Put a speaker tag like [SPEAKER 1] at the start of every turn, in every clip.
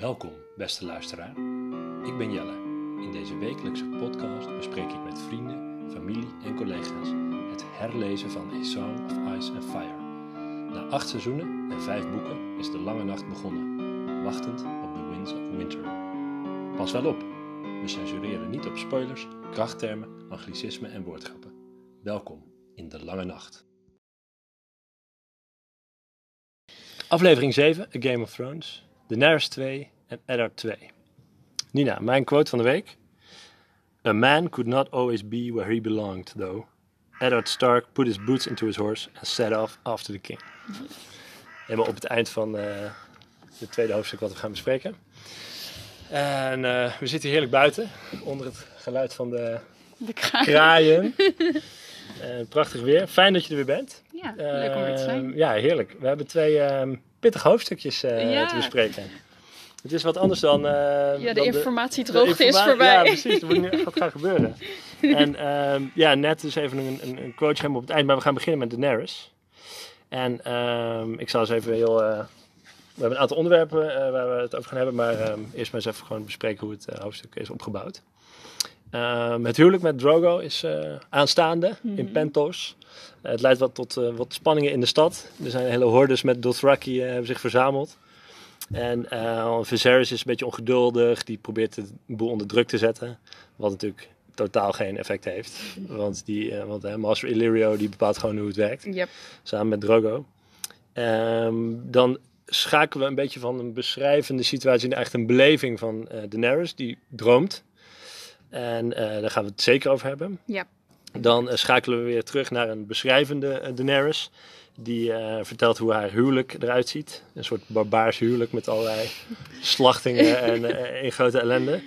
[SPEAKER 1] Welkom, beste luisteraar. Ik ben Jelle. In deze wekelijkse podcast bespreek ik met vrienden, familie en collega's het herlezen van A Song of Ice and Fire. Na acht seizoenen en vijf boeken is de lange nacht begonnen, wachtend op The Winds of Winter. Pas wel op, we censureren niet op spoilers, krachttermen, anglicismen en woordgrappen. Welkom in de lange nacht. Aflevering 7, A Game of Thrones, Daenerys 2 en Eddard 2. Nina, mijn quote van de week. A man could not always be where he belonged, though. Eddard Stark put his boots into his horse and set off after the king. Helemaal op het eind van uh, het tweede hoofdstuk wat we gaan bespreken. En uh, we zitten heerlijk buiten, onder het geluid van de,
[SPEAKER 2] de kraaien.
[SPEAKER 1] kraaien. uh, prachtig weer. Fijn dat je er weer bent.
[SPEAKER 2] Ja, lekker om weer te zijn.
[SPEAKER 1] Ja, heerlijk. We hebben twee ehm, pittige hoofdstukjes ja. te bespreken. Het is wat anders dan. Uh,
[SPEAKER 2] ja, de
[SPEAKER 1] dan
[SPEAKER 2] informatiedroogte is voorbij.
[SPEAKER 1] Ja, precies. Moet echt wat gaan gebeuren. en uh, ja, net is even een, een, een quote hebben op het eind, maar we gaan beginnen met Daenerys. En uh, ik zal eens even heel. Uh, we hebben een aantal onderwerpen waar we het over gaan hebben, maar ehm, eerst maar eens even gewoon bespreken hoe het hoofdstuk is opgebouwd. Ehm, het huwelijk met Drogo is aanstaande mm -hmm. in Pentos. het leidt wat tot wat spanningen in de stad. Er zijn hele hordes met Dothraki hebben zich verzameld. En uh, Viserys is een beetje ongeduldig. Die probeert de boel onder druk te zetten. Wat natuurlijk totaal geen effect heeft. Want, die, uh, want uh, Master Illyrio die bepaalt gewoon hoe het werkt.
[SPEAKER 2] Yep.
[SPEAKER 1] Samen met Drogo. Um, dan schakelen we een beetje van een beschrijvende situatie naar echt een beleving van Daenerys. Die droomt. En daar gaan we het zeker over hebben.
[SPEAKER 2] Yep.
[SPEAKER 1] Dan schakelen we weer terug naar een beschrijvende Daenerys. Die uh, vertelt hoe haar huwelijk eruit ziet. Een soort barbaars huwelijk met allerlei slachtingen en uh, in grote ellende.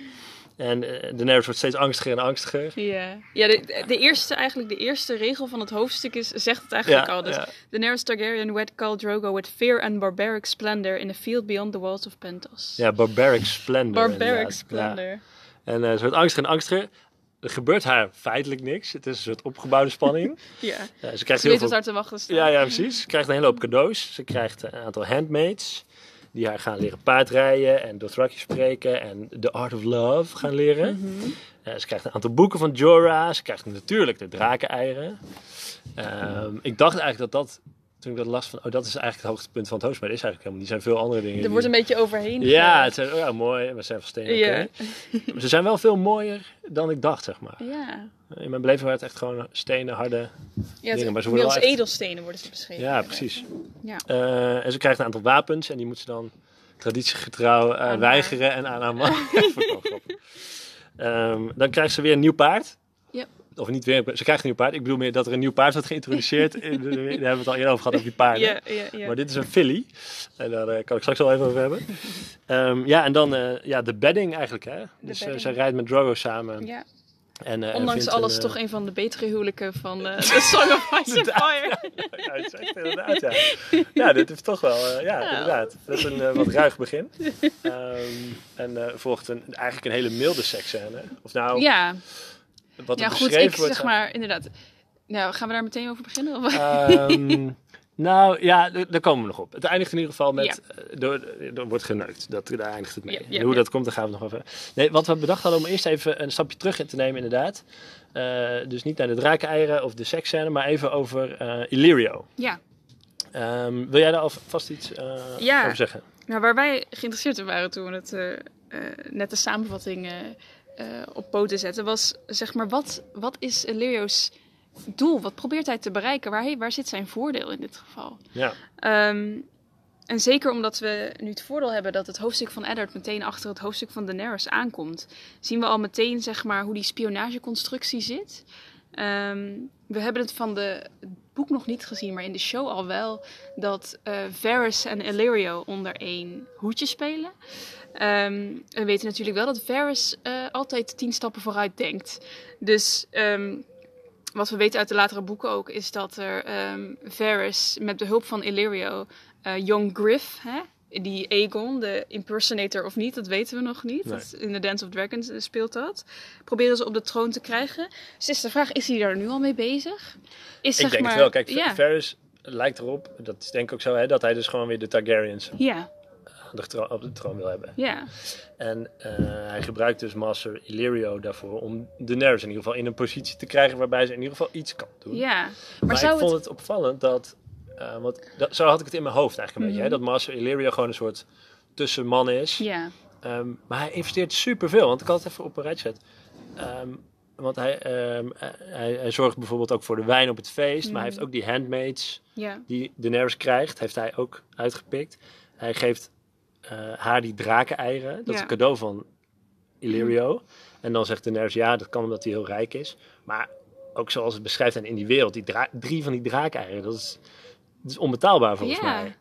[SPEAKER 1] En uh, Daenerys wordt steeds angstiger en angstiger.
[SPEAKER 2] Ja, ja de, de, eerste, eigenlijk de eerste regel van het hoofdstuk is, zegt het eigenlijk
[SPEAKER 1] ja,
[SPEAKER 2] al. Dus
[SPEAKER 1] ja.
[SPEAKER 2] Daenerys Targaryen wed Khal Drogo with fear and barbaric splendor in a field beyond the walls of Pentos.
[SPEAKER 1] Ja, barbaric splendor.
[SPEAKER 2] Barbaric
[SPEAKER 1] inderdaad.
[SPEAKER 2] splendor.
[SPEAKER 1] Ja. En ze wordt angstiger en angstiger. Er gebeurt haar feitelijk niks. Het is een soort opgebouwde spanning.
[SPEAKER 2] ja.
[SPEAKER 1] ja ze krijgt
[SPEAKER 2] ze
[SPEAKER 1] heel veel...
[SPEAKER 2] haar te wachten staan.
[SPEAKER 1] Ja, ja, precies. Ze krijgt een hele hoop cadeaus. Ze krijgt een aantal handmaids die haar gaan leren paardrijden en Dothraki spreken en The Art of Love gaan leren.
[SPEAKER 2] Mm -hmm.
[SPEAKER 1] uh, ze krijgt een aantal boeken van Jorah. Ze krijgt natuurlijk de drakeneieren. Um, ik dacht eigenlijk dat dat toen ik dat las van, oh, dat is eigenlijk het hoogtepunt van het hoofdstuk. Maar dat is eigenlijk helemaal niet. Er zijn veel andere dingen.
[SPEAKER 2] Er
[SPEAKER 1] die...
[SPEAKER 2] wordt een beetje overheen.
[SPEAKER 1] Ja, het zijn, oh ja, mooi. We zijn van.
[SPEAKER 2] Ja.
[SPEAKER 1] Okay. Ze zijn wel veel mooier dan ik dacht, zeg maar.
[SPEAKER 2] Ja.
[SPEAKER 1] In mijn beleving waren het echt gewoon stenen, harde
[SPEAKER 2] ja,
[SPEAKER 1] dingen. Maar ze
[SPEAKER 2] worden
[SPEAKER 1] worden
[SPEAKER 2] als
[SPEAKER 1] echt...
[SPEAKER 2] edelstenen worden ze beschreven.
[SPEAKER 1] Ja, precies.
[SPEAKER 2] Ja.
[SPEAKER 1] Uh, en ze krijgt een aantal wapens en die moet ze dan traditiegetrouw uh, weigeren en aan haar man. um, dan krijgt ze weer een nieuw paard. Of niet weer, ze krijgt een nieuw paard. Ik bedoel meer dat er een nieuw paard wordt geïntroduceerd. Daar hebben we het al eerder over gehad, over die paarden.
[SPEAKER 2] Ja, ja, ja.
[SPEAKER 1] Maar dit is een filly. En daar uh, kan ik straks wel even over hebben. Um, ja, en dan uh, ja, de bedding eigenlijk. Hè? Dus uh, zij rijdt met Drogo samen.
[SPEAKER 2] Ja.
[SPEAKER 1] En, uh,
[SPEAKER 2] Ondanks alles een, toch een van de betere huwelijken van uh, The Song of Ice and Fire.
[SPEAKER 1] ja, is echt inderdaad, ja. Ja, dit is toch wel, uh, ja, ja, inderdaad. Dat is een wat ruig begin. Um, en volgt een, eigenlijk een hele milde seksscène. Of nou,
[SPEAKER 2] ja.
[SPEAKER 1] Wat
[SPEAKER 2] ja,
[SPEAKER 1] er
[SPEAKER 2] goed,
[SPEAKER 1] beschreven
[SPEAKER 2] ik
[SPEAKER 1] wordt.
[SPEAKER 2] zeg maar, inderdaad. Nou, gaan we daar meteen over beginnen? Of?
[SPEAKER 1] Um, nou ja, daar komen we nog op. Het eindigt in ieder geval met. Ja. Door, door wordt geneukt. Dat, daar eindigt het mee.
[SPEAKER 2] Ja, ja,
[SPEAKER 1] en hoe dat komt, daar gaan we nog over. Nee, wat we bedacht hadden om eerst even een stapje terug in te nemen, inderdaad. Uh, dus niet naar de drakeneieren of de seksscène, maar even over uh, Illyrio.
[SPEAKER 2] Ja.
[SPEAKER 1] Um, wil jij daar alvast iets uh, over zeggen?
[SPEAKER 2] Nou, waar wij geïnteresseerd in waren toen we het net de samenvatting op poten zetten, was zeg maar, wat, wat is Illyrio's doel? Wat probeert hij te bereiken? Waar, waar zit zijn voordeel in dit geval?
[SPEAKER 1] Ja.
[SPEAKER 2] Um, en zeker omdat we nu het voordeel hebben dat het hoofdstuk van Eddard meteen achter het hoofdstuk van Daenerys aankomt, zien we al meteen zeg maar, hoe die spionageconstructie zit. Um, we hebben het van de, boek nog niet gezien, maar in de show al wel, dat uh, Varys en Illyrio onder één hoedje spelen. Um, we weten natuurlijk wel dat Varys uh, altijd tien stappen vooruit denkt. Dus um, wat we weten uit de latere boeken ook, is dat er um, Varys met behulp van Illyrio, uh, Young Griff, hè, die Aegon, de impersonator of niet, dat weten we nog niet.
[SPEAKER 1] Nee.
[SPEAKER 2] Dat, in The Dance of Dragons speelt dat. Proberen ze op de troon te krijgen. Dus is de vraag, is hij daar nu al mee bezig? Is,
[SPEAKER 1] Ik
[SPEAKER 2] zeg
[SPEAKER 1] denk
[SPEAKER 2] maar,
[SPEAKER 1] het wel. Kijk,
[SPEAKER 2] ja,
[SPEAKER 1] Varys lijkt erop, dat is denk ik ook zo, hè, dat hij dus gewoon weer de Targaryens
[SPEAKER 2] ja,
[SPEAKER 1] de tro- op de troon wil hebben.
[SPEAKER 2] Ja,
[SPEAKER 1] En eh, hij gebruikt dus Master Illyrio daarvoor om Daenerys in ieder geval in een positie te krijgen waarbij ze in ieder geval iets kan doen.
[SPEAKER 2] ja. Maar,
[SPEAKER 1] Maar,
[SPEAKER 2] zou
[SPEAKER 1] ik vond
[SPEAKER 2] het...
[SPEAKER 1] het opvallend dat, eh, want dat, zo had ik het in mijn hoofd eigenlijk een
[SPEAKER 2] Mhm.
[SPEAKER 1] beetje, hè, dat Master Illyrio gewoon een soort tussenman is.
[SPEAKER 2] Ja,
[SPEAKER 1] Ehm, maar hij investeert superveel, want ik had het even op een rijtje gezet. Ehm, want hij, ehm, hij, hij zorgt bijvoorbeeld ook voor de wijn op het feest, maar hij heeft
[SPEAKER 2] Mhm.
[SPEAKER 1] ook die handmaids
[SPEAKER 2] ja,
[SPEAKER 1] die Daenerys krijgt, heeft hij ook uitgepikt. Hij geeft eh, haar die drakeneieren, dat is een cadeau van Illyrio. En dan zegt Daenerys, ja, dat kan omdat hij heel rijk is. Maar ook zoals het beschrijft en in die wereld, die drie van die drakeneieren, dat is, is onbetaalbaar volgens
[SPEAKER 2] Ja.
[SPEAKER 1] mij.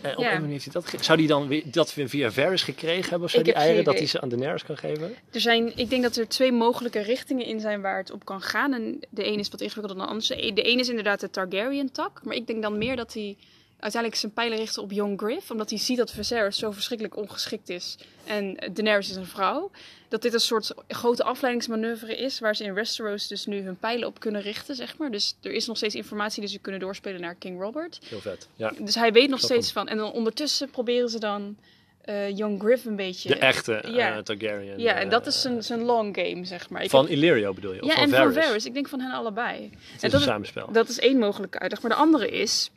[SPEAKER 1] En op
[SPEAKER 2] Ja.
[SPEAKER 1] een manier heeft hij dat Zou hij dan weer, dat weer via Varys gekregen hebben of zo,
[SPEAKER 2] Ik
[SPEAKER 1] die eieren, dat hij ze aan Daenerys kan geven?
[SPEAKER 2] Er zijn, ik denk dat er twee mogelijke richtingen in zijn waar het op kan gaan. En de een is wat ingewikkelder dan de ander. De een is inderdaad de Targaryen-tak. Maar ik denk dan meer dat hij uiteindelijk zijn pijlen richt op Young Griff. Omdat hij ziet dat Viserys zo verschrikkelijk ongeschikt is. En Daenerys is een vrouw. Dat dit een soort grote afleidingsmanoeuvre is. Waar ze in Westeros dus nu hun pijlen op kunnen richten, zeg maar. Dus er is nog steeds informatie die ze kunnen doorspelen naar King Robert.
[SPEAKER 1] Heel vet. Ja.
[SPEAKER 2] Dus hij weet nog steeds van. En dan ondertussen proberen ze dan eh, Young Griff een beetje...
[SPEAKER 1] De echte eh. Targaryen.
[SPEAKER 2] Ja, en
[SPEAKER 1] eh,
[SPEAKER 2] dat is zijn, zijn long game, zeg maar. Ik
[SPEAKER 1] Van
[SPEAKER 2] heb-
[SPEAKER 1] Illyrio bedoel je? Of
[SPEAKER 2] ja,
[SPEAKER 1] van
[SPEAKER 2] en
[SPEAKER 1] Varys?
[SPEAKER 2] van Varys. Ik denk van hen allebei.
[SPEAKER 1] Het
[SPEAKER 2] En
[SPEAKER 1] is
[SPEAKER 2] dat
[SPEAKER 1] een
[SPEAKER 2] is, dat is één mogelijke uitleg. Maar de andere is...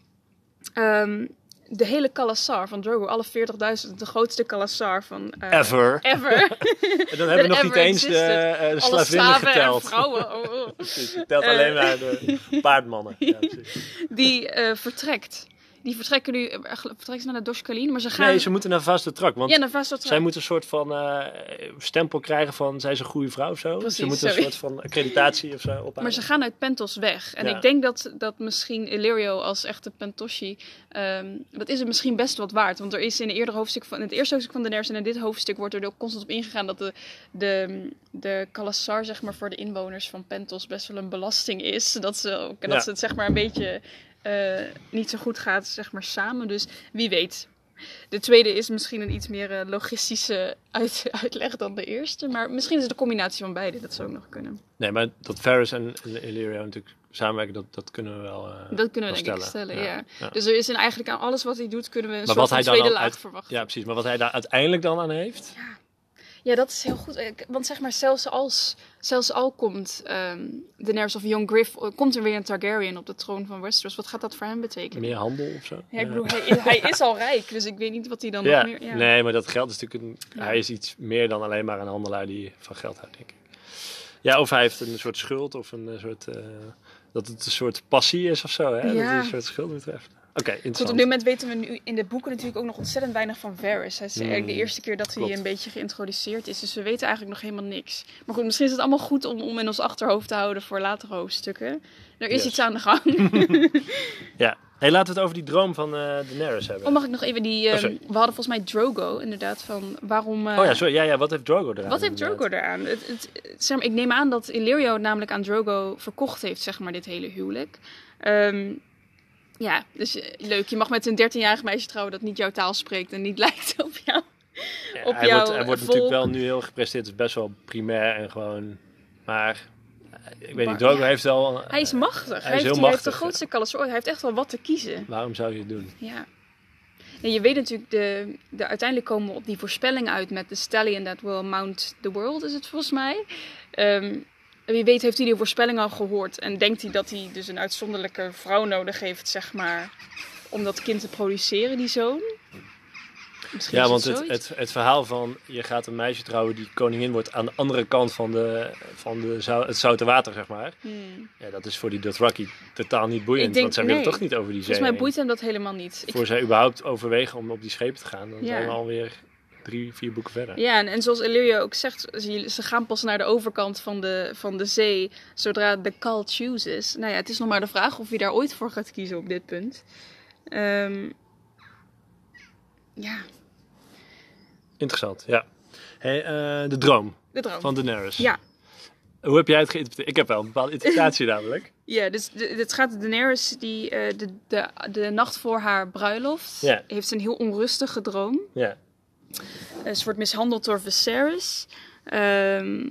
[SPEAKER 2] ehm, de hele Kalasar van Drogo, alle 40.000, de grootste Kalasar van... eh,
[SPEAKER 1] Ever.
[SPEAKER 2] Ever.
[SPEAKER 1] En dan hebben we nog niet eens de, eh, de
[SPEAKER 2] alle
[SPEAKER 1] slavinnen geteld.
[SPEAKER 2] en vrouwen. Oh, oh.
[SPEAKER 1] Precies, telt
[SPEAKER 2] Eh.
[SPEAKER 1] alleen maar de paardmannen. Ja.
[SPEAKER 2] Die eh, vertrekt. Die vertrekken nu... eh, Vertrekken ze naar de Doshkalin, maar ze gaan...
[SPEAKER 1] Nee, ze moeten naar Vaste Trak. Want
[SPEAKER 2] ja, naar
[SPEAKER 1] zij moeten een soort van eh, stempel krijgen van zij is een goede vrouw of zo.
[SPEAKER 2] Precies,
[SPEAKER 1] ze moeten een soort van accreditatie of zo op
[SPEAKER 2] Maar ze gaan uit Pentos weg. En
[SPEAKER 1] Ja.
[SPEAKER 2] ik denk dat, dat misschien Illyrio als echte Pentoshi... ehm, dat is het misschien best wat waard. Want er is in, de eerdere hoofdstuk van, in het eerste hoofdstuk van de Daenerys... en in dit hoofdstuk wordt er ook constant op ingegaan... dat de, de, de Kalasar zeg maar, voor de inwoners van Pentos best wel een belasting is. Dat ze, ook, dat
[SPEAKER 1] Ja.
[SPEAKER 2] ze het zeg maar een beetje eh, niet zo goed gaat zeg maar, samen. Dus wie weet... De tweede is misschien een iets meer eh, logistische uit, uitleg dan de eerste. Maar misschien is het een combinatie van beide. Dat zou ook nog kunnen.
[SPEAKER 1] Nee, maar dat Varys en Illyrio natuurlijk samenwerken, dat, dat kunnen we wel eh,
[SPEAKER 2] Dat kunnen we denk ik stellen, ja.
[SPEAKER 1] ja.
[SPEAKER 2] Dus er is in eigenlijk aan alles wat hij doet, kunnen we een
[SPEAKER 1] Maar
[SPEAKER 2] soort
[SPEAKER 1] wat hij
[SPEAKER 2] tweede laag
[SPEAKER 1] uit-
[SPEAKER 2] verwachten.
[SPEAKER 1] Ja, precies. Maar wat hij daar uiteindelijk dan aan heeft...
[SPEAKER 2] Ja, dat is heel goed. Want zeg maar, zelfs als, zelfs al komt ehm Daenerys of Young Griff, eh, komt er weer een Targaryen op de troon van Westeros. Wat gaat dat voor hem betekenen?
[SPEAKER 1] Meer handel of zo.
[SPEAKER 2] Ja, ik bedoel, hij, is- hij is al rijk, dus ik weet niet wat hij dan
[SPEAKER 1] Ja,
[SPEAKER 2] nog meer... Ja.
[SPEAKER 1] nee, maar dat geld is natuurlijk een,
[SPEAKER 2] Ja.
[SPEAKER 1] hij is iets meer dan alleen maar een handelaar die van geld houdt, denk ik. Ja, of hij heeft een soort schuld of een eh, soort eh, dat het een soort passie is of zo, hè? Dat
[SPEAKER 2] Ja.
[SPEAKER 1] het een soort schuld betreft. Oké,
[SPEAKER 2] Goed, op dit moment weten we nu in de boeken natuurlijk ook nog ontzettend weinig van Varys. Hij is eigenlijk de eerste keer dat hij
[SPEAKER 1] klopt.
[SPEAKER 2] een beetje geïntroduceerd is. Dus we weten eigenlijk nog helemaal niks. Maar goed, misschien is het allemaal goed om, om in ons achterhoofd te houden voor latere hoofdstukken. Er is
[SPEAKER 1] Yes.
[SPEAKER 2] iets aan de gang.
[SPEAKER 1] Ja, hey, laten we het over die droom van eh Daenerys hebben.
[SPEAKER 2] Oh, mag ik nog even die... ehm,
[SPEAKER 1] Oh, sorry.
[SPEAKER 2] we hadden volgens mij Drogo, inderdaad, van waarom... eh,
[SPEAKER 1] oh ja, sorry. Ja, ja, wat heeft Drogo eraan?
[SPEAKER 2] Wat heeft Drogo eraan? Het, het, zeg maar, ik neem aan dat Illyrio het namelijk aan Drogo verkocht heeft, zeg maar, dit hele huwelijk. Ehm, ja, dus eh, leuk. Je mag met een 13-jarig meisje trouwen dat niet jouw taal spreekt en niet lijkt op jou.
[SPEAKER 1] Ja,
[SPEAKER 2] op
[SPEAKER 1] hij
[SPEAKER 2] jouw
[SPEAKER 1] wordt, hij wordt
[SPEAKER 2] volk.
[SPEAKER 1] natuurlijk wel nu heel gepresteerd. Het is best wel primair en gewoon... Maar, eh, ik weet niet, Drogo
[SPEAKER 2] ja.
[SPEAKER 1] heeft wel...
[SPEAKER 2] Hij is machtig. Hij,
[SPEAKER 1] is
[SPEAKER 2] heeft,
[SPEAKER 1] heel
[SPEAKER 2] hij heeft de
[SPEAKER 1] machtig,
[SPEAKER 2] grootste kalasor. Hij heeft echt wel wat te kiezen.
[SPEAKER 1] Waarom zou je het doen?
[SPEAKER 2] Ja. En je weet natuurlijk, de, de, uiteindelijk komen we op die voorspelling uit met de stallion that will mount the world, is het volgens mij. Wie weet heeft hij die voorspelling al gehoord en denkt hij dat hij dus een uitzonderlijke vrouw nodig heeft, zeg maar, om dat kind te produceren, die zoon. Misschien
[SPEAKER 1] Ja, want het, het, het verhaal van je gaat een meisje trouwen die koningin wordt aan de andere kant van, de, van de, het zoute water, zeg maar.
[SPEAKER 2] Hmm.
[SPEAKER 1] Ja, dat is voor die Dothraki totaal niet boeiend,
[SPEAKER 2] denk-
[SPEAKER 1] want zij
[SPEAKER 2] nee.
[SPEAKER 1] willen toch niet over die zee
[SPEAKER 2] Volgens mij boeit hem dat helemaal niet. Ik
[SPEAKER 1] Voor zij überhaupt overwegen om op die schepen te gaan, dan
[SPEAKER 2] Ja.
[SPEAKER 1] zijn we alweer drie, vier boeken verder.
[SPEAKER 2] Ja, en, en zoals Illyrio ook zegt, ze, ze gaan pas naar de overkant van de, van de zee zodra de call chooses. Nou ja, het is nog maar de vraag of hij daar ooit voor gaat kiezen op dit punt. Ehm, ja,
[SPEAKER 1] Interessant, ja. Hey, eh, de droom
[SPEAKER 2] de droom.
[SPEAKER 1] van Daenerys.
[SPEAKER 2] Ja.
[SPEAKER 1] Hoe heb jij het geïnterpreteerd? Ik heb wel een bepaalde interpretatie namelijk.
[SPEAKER 2] Ja, dus het gaat Daenerys die eh, de, de, de nacht voor haar bruiloft heeft een heel onrustige droom.
[SPEAKER 1] Ja.
[SPEAKER 2] Ze wordt mishandeld door Viserys. Ehm,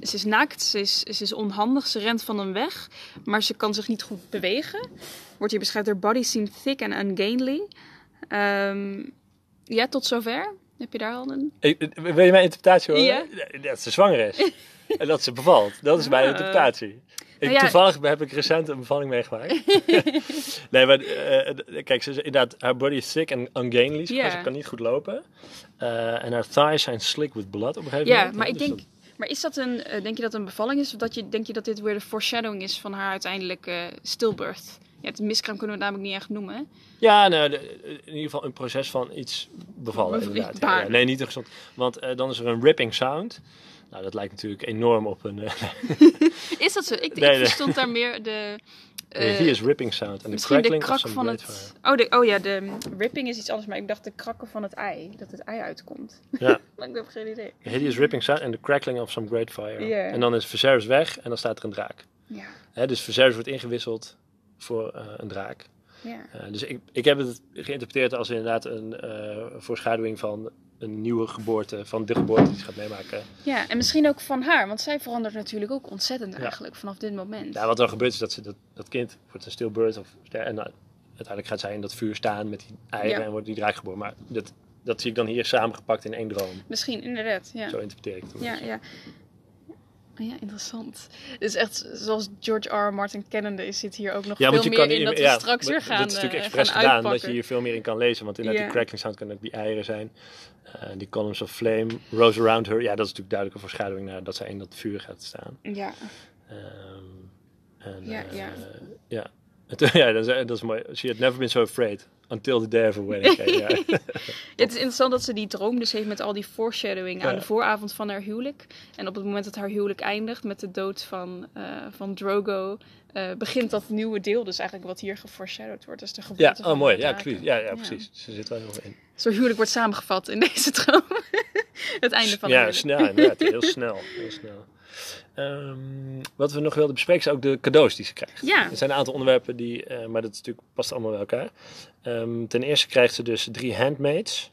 [SPEAKER 2] ze is naakt, ze is, ze is onhandig, ze rent van hem weg, maar ze kan zich niet goed bewegen. Wordt hier beschreven, her body seemed thick and ungainly. Ehm, Ja, tot zover. Heb je daar al een...
[SPEAKER 1] Ik- Wil je mijn interpretatie horen?
[SPEAKER 2] Ja.
[SPEAKER 1] Dat ze zwanger is. en dat ze bevalt. Dat is mijn
[SPEAKER 2] Ah.
[SPEAKER 1] interpretatie. Ik,
[SPEAKER 2] Nou ja.
[SPEAKER 1] Toevallig heb ik recent een bevalling meegemaakt. nee, maar eh, eh, kijk, ze is inderdaad, haar body is thick en ungainly.
[SPEAKER 2] Ja.
[SPEAKER 1] Ze kan niet goed lopen. Eh, en haar thighs zijn slick with blood op een gegeven
[SPEAKER 2] Ja,
[SPEAKER 1] moment.
[SPEAKER 2] maar ik
[SPEAKER 1] Dus
[SPEAKER 2] denk... Maar is dat een, denk je dat een bevalling is? Of dat je, denk je dat dit weer de foreshadowing is van haar uiteindelijk eh stillbirth? Ja, het miskraam kunnen we het namelijk niet echt noemen.
[SPEAKER 1] Ja, nou, de- in ieder geval een proces van iets bevallen.
[SPEAKER 2] Bev-
[SPEAKER 1] Inderdaad. Ja, ja. Nee, niet te gezond. Want dan is er een ripping sound. Nou, dat lijkt natuurlijk enorm op een. eh,
[SPEAKER 2] Is dat zo? Ik,
[SPEAKER 1] Nee,
[SPEAKER 2] ik verstond daar meer de... eh,
[SPEAKER 1] hier is ripping sound. En de
[SPEAKER 2] Misschien de
[SPEAKER 1] crackling of
[SPEAKER 2] krak
[SPEAKER 1] some
[SPEAKER 2] van het... Oh, de, oh ja, de ripping is iets anders, maar ik dacht de krakken van het ei. Dat het ei uitkomt.
[SPEAKER 1] Ja.
[SPEAKER 2] Maar ik heb geen idee.
[SPEAKER 1] Hideous ripping sound en the crackling of some great fire. En dan is Viserys weg en dan staat er een draak.
[SPEAKER 2] Ja,
[SPEAKER 1] dus Viserys wordt ingewisseld voor eh, een draak.
[SPEAKER 2] ja.
[SPEAKER 1] Dus ik, ik heb het geïnterpreteerd als inderdaad een voorschaduwing van een nieuwe geboorte, van de geboorte die ze gaat meemaken.
[SPEAKER 2] Ja, en misschien ook van haar, want zij verandert natuurlijk ook ontzettend
[SPEAKER 1] Ja.
[SPEAKER 2] eigenlijk vanaf dit moment.
[SPEAKER 1] Ja, wat er gebeurt is dat ze dat, dat kind wordt een stillbirth of en dan uiteindelijk gaat zij in dat vuur staan met die eieren
[SPEAKER 2] Ja.
[SPEAKER 1] en wordt die draak geboren. Maar dat, dat zie ik dan hier samengepakt in één droom.
[SPEAKER 2] Misschien, inderdaad. Ja,
[SPEAKER 1] Zo interpreteer ik het.
[SPEAKER 2] ja, ja. Oh ja, interessant. Is echt zoals George R. R. Martin kennende is zit hier ook nog
[SPEAKER 1] Ja,
[SPEAKER 2] veel meer
[SPEAKER 1] kan
[SPEAKER 2] in dat we
[SPEAKER 1] ja,
[SPEAKER 2] straks weer gaan
[SPEAKER 1] Dat is natuurlijk
[SPEAKER 2] eh,
[SPEAKER 1] expres gedaan, dat
[SPEAKER 2] uitpakken.
[SPEAKER 1] je hier veel meer in kan lezen. Want inderdaad,
[SPEAKER 2] Ja.
[SPEAKER 1] die crackling sound kunnen ook die eieren zijn. Eh, die columns of flame, rose around her. Ja, dat is natuurlijk duidelijk een voorschaduwing naar dat zij in dat vuur gaat staan.
[SPEAKER 2] Ja,
[SPEAKER 1] Ehm, en,
[SPEAKER 2] Ja,
[SPEAKER 1] eh,
[SPEAKER 2] ja.
[SPEAKER 1] ja. Ja, dat is, dat is mooi. She had never been so afraid. Until the day of her wedding. Ja.
[SPEAKER 2] het is interessant dat ze die droom dus heeft met al die foreshadowing aan
[SPEAKER 1] Ja.
[SPEAKER 2] de vooravond van haar huwelijk. En op het moment dat haar huwelijk eindigt met de dood van, eh, van Drogo, eh, begint dat nieuwe deel. Dus eigenlijk wat hier geforeshadowed wordt. Dus de geboorte
[SPEAKER 1] ja, oh mooi. Ja. Ja, ja, precies. Ze zit wel heel in.
[SPEAKER 2] Zo'n huwelijk wordt samengevat in deze droom. het einde van de
[SPEAKER 1] ja,
[SPEAKER 2] huwelijk.
[SPEAKER 1] snel inderdaad. Heel snel. Heel snel. Ehm, wat we nog wilden bespreken zijn ook de cadeaus die ze krijgt.
[SPEAKER 2] Ja.
[SPEAKER 1] Er zijn een aantal onderwerpen die, eh, maar dat is natuurlijk, past allemaal bij elkaar. Ehm, ten eerste krijgt ze dus drie handmaids.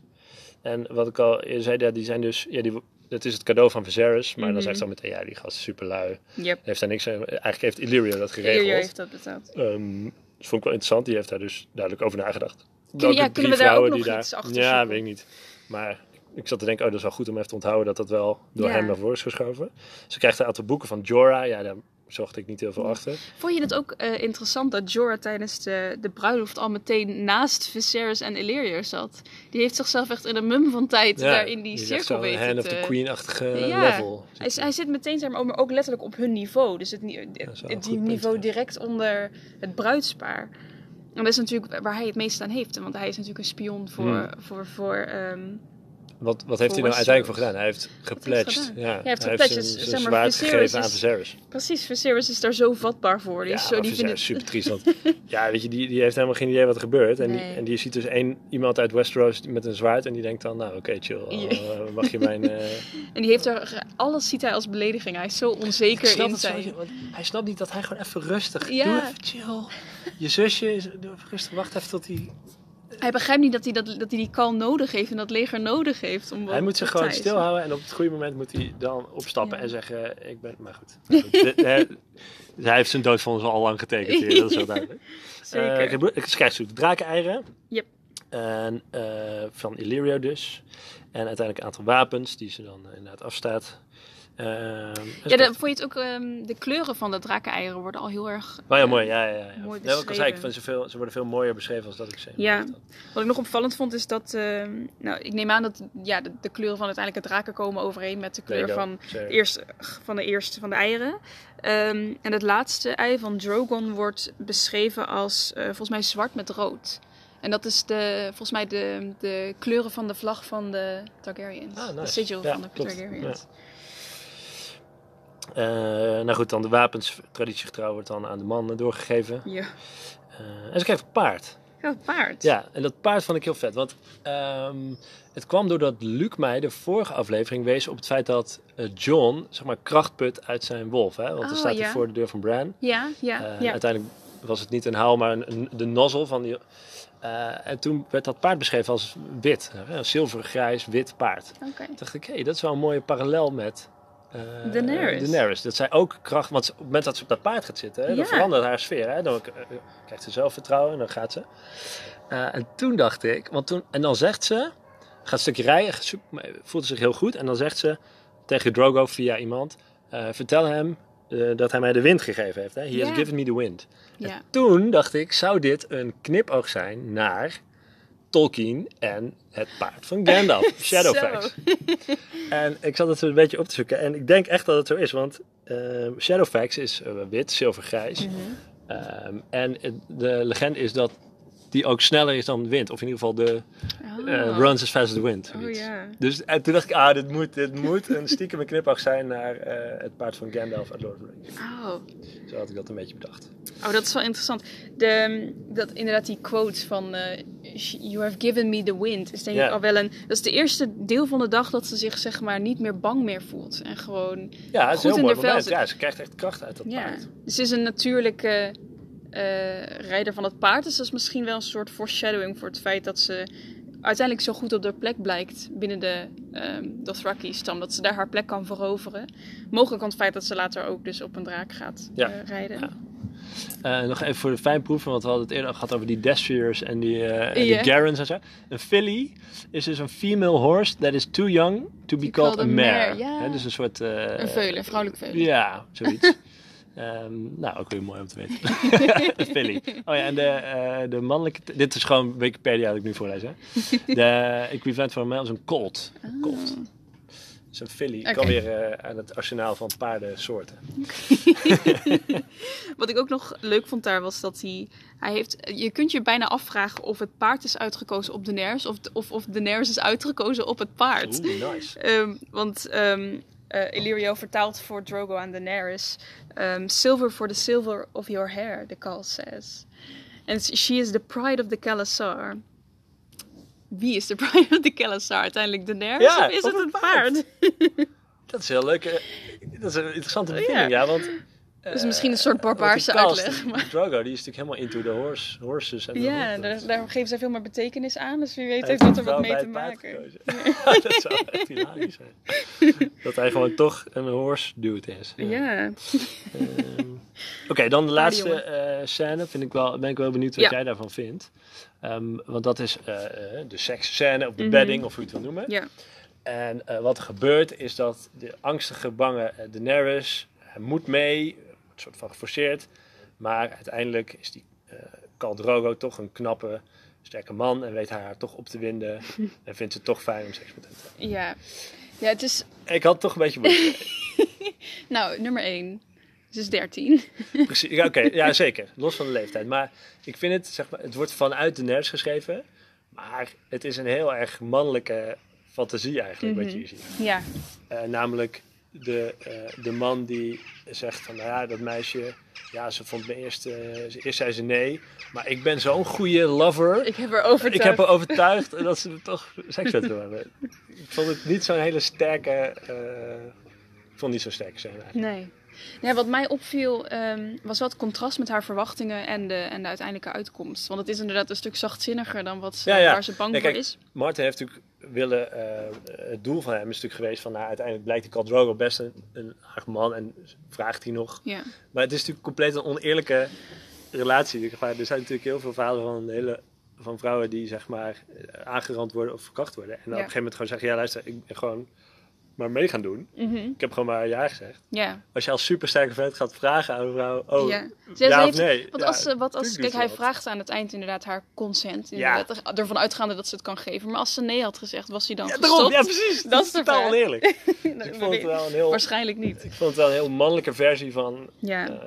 [SPEAKER 1] En wat ik al eerder zei, ja, die zijn dus, ja, die, dat is het cadeau van Viserys. Maar dan
[SPEAKER 2] Mhm.
[SPEAKER 1] zegt ze al meteen, ja, die gast is super lui.
[SPEAKER 2] Yep.
[SPEAKER 1] Heeft daar niks aan. Eigenlijk heeft Illyrio dat geregeld.
[SPEAKER 2] Illyrio heeft dat betaald.
[SPEAKER 1] Ehm, dat vond ik wel interessant. Die heeft daar dus duidelijk over nagedacht. Welke
[SPEAKER 2] ja, kunnen we daar ook
[SPEAKER 1] die
[SPEAKER 2] nog iets achter
[SPEAKER 1] Ja,
[SPEAKER 2] zoeken?
[SPEAKER 1] weet ik niet. Maar ik zat te denken, oh, dat is wel goed om even te onthouden dat dat wel door
[SPEAKER 2] Ja.
[SPEAKER 1] hem naar voren is geschoven. Ze krijgt een aantal boeken van Jorah. Ja, daar zocht ik niet heel veel achter.
[SPEAKER 2] Vond je het ook eh, interessant dat Jorah tijdens de, de bruiloft al meteen naast Viserys en Illyrio zat? Die heeft zichzelf echt in een mum van tijd
[SPEAKER 1] Ja,
[SPEAKER 2] daar in die
[SPEAKER 1] echt
[SPEAKER 2] cirkel weten
[SPEAKER 1] hand of the queen-achtige
[SPEAKER 2] Ja,
[SPEAKER 1] level.
[SPEAKER 2] Hij, hij zit meteen zeg maar, ook letterlijk op hun niveau. Dus het,
[SPEAKER 1] punt,
[SPEAKER 2] niveau direct onder het bruidspaar. En dat is natuurlijk waar hij het meest aan heeft. Want hij is natuurlijk een spion voor...
[SPEAKER 1] Hmm.
[SPEAKER 2] voor, voor ehm,
[SPEAKER 1] Wat, wat heeft hij nou uiteindelijk voor gedaan? Hij heeft gepledged. Ja,
[SPEAKER 2] Hij heeft gepledged,
[SPEAKER 1] zijn, zijn
[SPEAKER 2] zeg maar,
[SPEAKER 1] gegeven aan
[SPEAKER 2] is-
[SPEAKER 1] Viserys.
[SPEAKER 2] precies, Viserys is daar zo vatbaar voor. Die
[SPEAKER 1] Ja,
[SPEAKER 2] is zo, die
[SPEAKER 1] Viserys
[SPEAKER 2] vindt
[SPEAKER 1] is
[SPEAKER 2] het,
[SPEAKER 1] super triest. Want, ja, weet je, die, die heeft helemaal geen idee wat er gebeurt. En, die,
[SPEAKER 2] Nee.
[SPEAKER 1] en die ziet dus één, iemand uit Westeros met een zwaard. En die denkt dan, nou oké, chill.
[SPEAKER 2] Ja.
[SPEAKER 1] eh, mag je mijn... eh,
[SPEAKER 2] En die heeft er, alles ziet hij als belediging. Hij is zo onzeker in
[SPEAKER 1] zo,
[SPEAKER 2] zijn...
[SPEAKER 1] want hij snapt niet dat hij gewoon even rustig...
[SPEAKER 2] Ja.
[SPEAKER 1] Doe even chill. Je zusje, is, doe even rustig. Wacht even tot hij...
[SPEAKER 2] Hij begrijpt niet dat hij, dat, dat hij die kalm nodig heeft en dat leger nodig heeft. Om
[SPEAKER 1] Hij moet zich gewoon stilhouden. En op het goede moment moet hij dan opstappen
[SPEAKER 2] Ja.
[SPEAKER 1] en zeggen, ik ben... Maar goed. Maar goed, de- de- hij heeft zijn doodvonnis al lang getekend hier. Dat is wel duidelijk.
[SPEAKER 2] Zeker.
[SPEAKER 1] Eh, ik krijg natuurlijk drakeneieren.
[SPEAKER 2] Yep.
[SPEAKER 1] En eh, van Illyrio dus. En uiteindelijk een aantal wapens die ze dan eh, inderdaad afstaat. En ze
[SPEAKER 2] Ja, de, vond je het ook, ehm, de kleuren van de drakeneieren worden al heel erg...
[SPEAKER 1] Oh ja,
[SPEAKER 2] eh,
[SPEAKER 1] mooi. Ja, ja, ja.
[SPEAKER 2] mooi
[SPEAKER 1] Nee, wat ik al zei, ik
[SPEAKER 2] beschreven.
[SPEAKER 1] vind ze, veel, ze worden veel mooier beschreven als dat ik zei.
[SPEAKER 2] Ja. Wat ik nog opvallend vond is dat, ehm, nou, ik neem aan dat ja, de, de kleuren van uiteindelijk het draken komen overeen met de kleur van, eerst, van de eerste van de eieren. Ehm, en het laatste ei van Drogon wordt beschreven als eh, volgens mij zwart met rood. En dat is de, volgens mij de, de kleuren van de vlag van de Targaryens.
[SPEAKER 1] Ah,
[SPEAKER 2] De sigil
[SPEAKER 1] Ja,
[SPEAKER 2] van de. Targaryens.
[SPEAKER 1] Eh, nou goed, dan de wapens, traditiegetrouw, wordt dan aan de man doorgegeven.
[SPEAKER 2] Ja.
[SPEAKER 1] Eh, en ze krijgt een paard.
[SPEAKER 2] Ja, het paard.
[SPEAKER 1] Ja, en dat paard vond ik heel vet. Want ehm, het kwam doordat Luc mij de vorige aflevering wees op het feit dat eh, John, zeg maar, kracht put uit zijn wolf. Hè? Want dan
[SPEAKER 2] Oh,
[SPEAKER 1] staat hij
[SPEAKER 2] ja.
[SPEAKER 1] voor de deur van Bran.
[SPEAKER 2] Ja, ja, ja.
[SPEAKER 1] Uiteindelijk was het niet een haal, maar een, een- de nozzel van die... en toen werd dat paard beschreven als wit. Een zilver, grijs, wit paard.
[SPEAKER 2] Oké.
[SPEAKER 1] Toen dacht ik, hé, dat is wel een mooie parallel met... eh,
[SPEAKER 2] Daenerys.
[SPEAKER 1] Daenerys. Dat zij ook kracht... Want op het moment dat ze op dat paard gaat zitten, hè, dan verandert haar sfeer. Hè? Dan eh, krijgt ze zelfvertrouwen en dan gaat ze. Eh, en toen dacht ik... Want toen, en dan zegt ze... Gaat een stukje rijden, voelt zich heel goed. En dan zegt ze tegen Drogo via iemand, eh, vertel hem eh, dat hij mij de wind gegeven heeft. Hè? He has given me the wind.
[SPEAKER 2] Ja.
[SPEAKER 1] Toen dacht ik, zou dit een knipoog zijn naar Tolkien en het paard van Gandalf, Shadowfax. En ik zat het een beetje op te zoeken en ik denk echt dat het zo is, want eh, Shadowfax is eh, wit, zilvergrijs. Ehm, en de legende is dat die ook sneller is dan de wind, of in ieder geval de
[SPEAKER 2] Oh.
[SPEAKER 1] eh, runs as fast as the wind.
[SPEAKER 2] Oh.
[SPEAKER 1] Dus en toen dacht ik, ah, dit moet, dit moet een stiekem een knipoog zijn naar eh, het paard van Gandalf uit Lord of the Rings.
[SPEAKER 2] Oh.
[SPEAKER 1] Zo had ik dat een beetje bedacht.
[SPEAKER 2] Oh, dat is wel interessant. De, dat, inderdaad, die quote van eh, You have given me the wind is denk ik al wel een... Dat is de eerste deel van de dag dat ze zich zeg maar niet meer bang meer voelt. En gewoon...
[SPEAKER 1] Ja, het is
[SPEAKER 2] Goed
[SPEAKER 1] heel
[SPEAKER 2] in
[SPEAKER 1] mooi
[SPEAKER 2] de vel.
[SPEAKER 1] Ja, ze krijgt echt kracht uit dat paard.
[SPEAKER 2] Dus ze is een natuurlijke rijder van het paard. Dus dat is misschien wel een soort foreshadowing voor het feit dat ze uiteindelijk zo goed op haar plek blijkt binnen de ehm Dothraki-stam. Dat ze daar haar plek kan veroveren. Mogelijk aan het feit dat ze later ook dus op een draak gaat
[SPEAKER 1] Ja.
[SPEAKER 2] eh, rijden.
[SPEAKER 1] Ja. Eh, nog even voor de fijnproeven, want we hadden het eerder al gehad over die Destriers en die, eh en
[SPEAKER 2] Ja.
[SPEAKER 1] die Garens en zo. Een filly is dus een female horse that is too young to be called a mare.
[SPEAKER 2] ja.
[SPEAKER 1] Dus een soort... eh,
[SPEAKER 2] Een veulen, een vrouwelijk veulen.
[SPEAKER 1] Ja, zoiets. Ehm, nou, ook weer mooi om te weten. filly. Oh ja, en de, eh, de mannelijke... Dit is gewoon Wikipedia dat ik nu voorlees, hè. De equivalent van male is een colt. Een colt. Dus een filly. Kan weer eh, aan het arsenaal van paardensoorten.
[SPEAKER 2] Wat ik ook nog leuk vond daar was dat hij, hij heeft, je kunt je bijna afvragen of het paard is uitgekozen op Daenerys of, of, of Daenerys is uitgekozen op het paard.
[SPEAKER 1] Oeh, nice.
[SPEAKER 2] Ehm, want ehm eh, Illyrio vertaalt voor Drogo aan Daenerys, ehm, silver for the silver of your hair, the call says. And she is the pride of the Khalasar. Wie is de pride of the Khalasar? Uiteindelijk Daenerys
[SPEAKER 1] Ja,
[SPEAKER 2] of is
[SPEAKER 1] op
[SPEAKER 2] het
[SPEAKER 1] het
[SPEAKER 2] het paard?
[SPEAKER 1] Dat is heel leuk. eh, Dat is een interessante bevinding, ja. want,
[SPEAKER 2] Is misschien een soort
[SPEAKER 1] eh,
[SPEAKER 2] barbaarse uitleg, maar-
[SPEAKER 1] Drogo, die is natuurlijk helemaal into the horse, horses. En
[SPEAKER 2] Ja, daar, daar geven zij veel meer betekenis aan, dus wie weet
[SPEAKER 1] Hij
[SPEAKER 2] heeft dat er wat mee te maken.
[SPEAKER 1] dat zou echt hilarisch zijn. Dat hij gewoon toch een horse dude is.
[SPEAKER 2] Ja.
[SPEAKER 1] Ehm, Oké, dan de laatste eh, scène. Vind ik wel, ben ik wel benieuwd wat
[SPEAKER 2] Ja.
[SPEAKER 1] jij daarvan vindt. Ehm, want dat is eh, de seksscène of de
[SPEAKER 2] Mhm.
[SPEAKER 1] bedding of hoe je het wil noemen.
[SPEAKER 2] Ja.
[SPEAKER 1] En wat er gebeurt is dat de angstige, bange Daenerys hij moet mee, soort van geforceerd. Maar uiteindelijk is die eh Khal Drogo toch een knappe, sterke man en weet haar toch op te winden. en vindt het toch fijn om seks met hem te hebben.
[SPEAKER 2] Ja. ja, het is,
[SPEAKER 1] Ik had toch een beetje moeite.
[SPEAKER 2] nou, nummer 1. Ze is 13.
[SPEAKER 1] Precies, ja, oké, ja zeker, los van de leeftijd. Maar ik vind het, zeg maar, het wordt vanuit Daenerys geschreven. Maar het is een heel erg mannelijke fantasie eigenlijk, wat je hier ziet.
[SPEAKER 2] Ja.
[SPEAKER 1] Eh, namelijk de, eh, de man die zegt van, nou ja, dat meisje, ja, ze vond me eerst, eh, eerst zei ze nee, maar ik ben zo'n goede lover.
[SPEAKER 2] Ik heb er overtuigd.
[SPEAKER 1] Ik heb haar overtuigd dat ze toch seks met hem hebben. Ik vond het niet zo'n hele sterke, eh, ik vond het niet zo sterk zijn eigenlijk.
[SPEAKER 2] Nee. Ja, wat mij opviel ehm, was wel het contrast met haar verwachtingen en de, en de uiteindelijke uitkomst. Want het is inderdaad een stuk zachtzinniger dan wat ze,
[SPEAKER 1] Ja, ja.
[SPEAKER 2] waar ze bang
[SPEAKER 1] Nee,
[SPEAKER 2] voor
[SPEAKER 1] kijk,
[SPEAKER 2] is.
[SPEAKER 1] Martin heeft natuurlijk willen, eh, het doel van hem is natuurlijk geweest van, nou, uiteindelijk blijkt die Khal Drogo best een, een aardig man en vraagt hij nog.
[SPEAKER 2] Ja.
[SPEAKER 1] Maar het is natuurlijk compleet een oneerlijke relatie. Er zijn natuurlijk heel veel verhalen van, hele, van vrouwen die zeg maar eh, aangerand worden of verkracht worden. En dan op een gegeven moment gewoon zeggen, ja luister, ik ben gewoon maar mee gaan doen.
[SPEAKER 2] Mhm.
[SPEAKER 1] Ik heb gewoon maar ja gezegd.
[SPEAKER 2] Ja.
[SPEAKER 1] Als je als supersterke vent gaat vragen aan een vrouw, oh
[SPEAKER 2] ja.
[SPEAKER 1] ja, of nee.
[SPEAKER 2] Want
[SPEAKER 1] Ja,
[SPEAKER 2] als, wat als, kijk, hij vraagt aan het eind inderdaad haar consent.
[SPEAKER 1] Ja.
[SPEAKER 2] Inderdaad, ervan uitgaande dat ze het kan geven. Maar als ze nee had gezegd, was hij dan
[SPEAKER 1] Ja, daarom, ja precies.
[SPEAKER 2] Dat
[SPEAKER 1] Dat
[SPEAKER 2] is
[SPEAKER 1] totaal oneerlijk.
[SPEAKER 2] Nee,
[SPEAKER 1] ik vond het wel een heel,
[SPEAKER 2] Waarschijnlijk niet.
[SPEAKER 1] ik vond het wel een heel mannelijke versie van
[SPEAKER 2] Ja.
[SPEAKER 1] eh,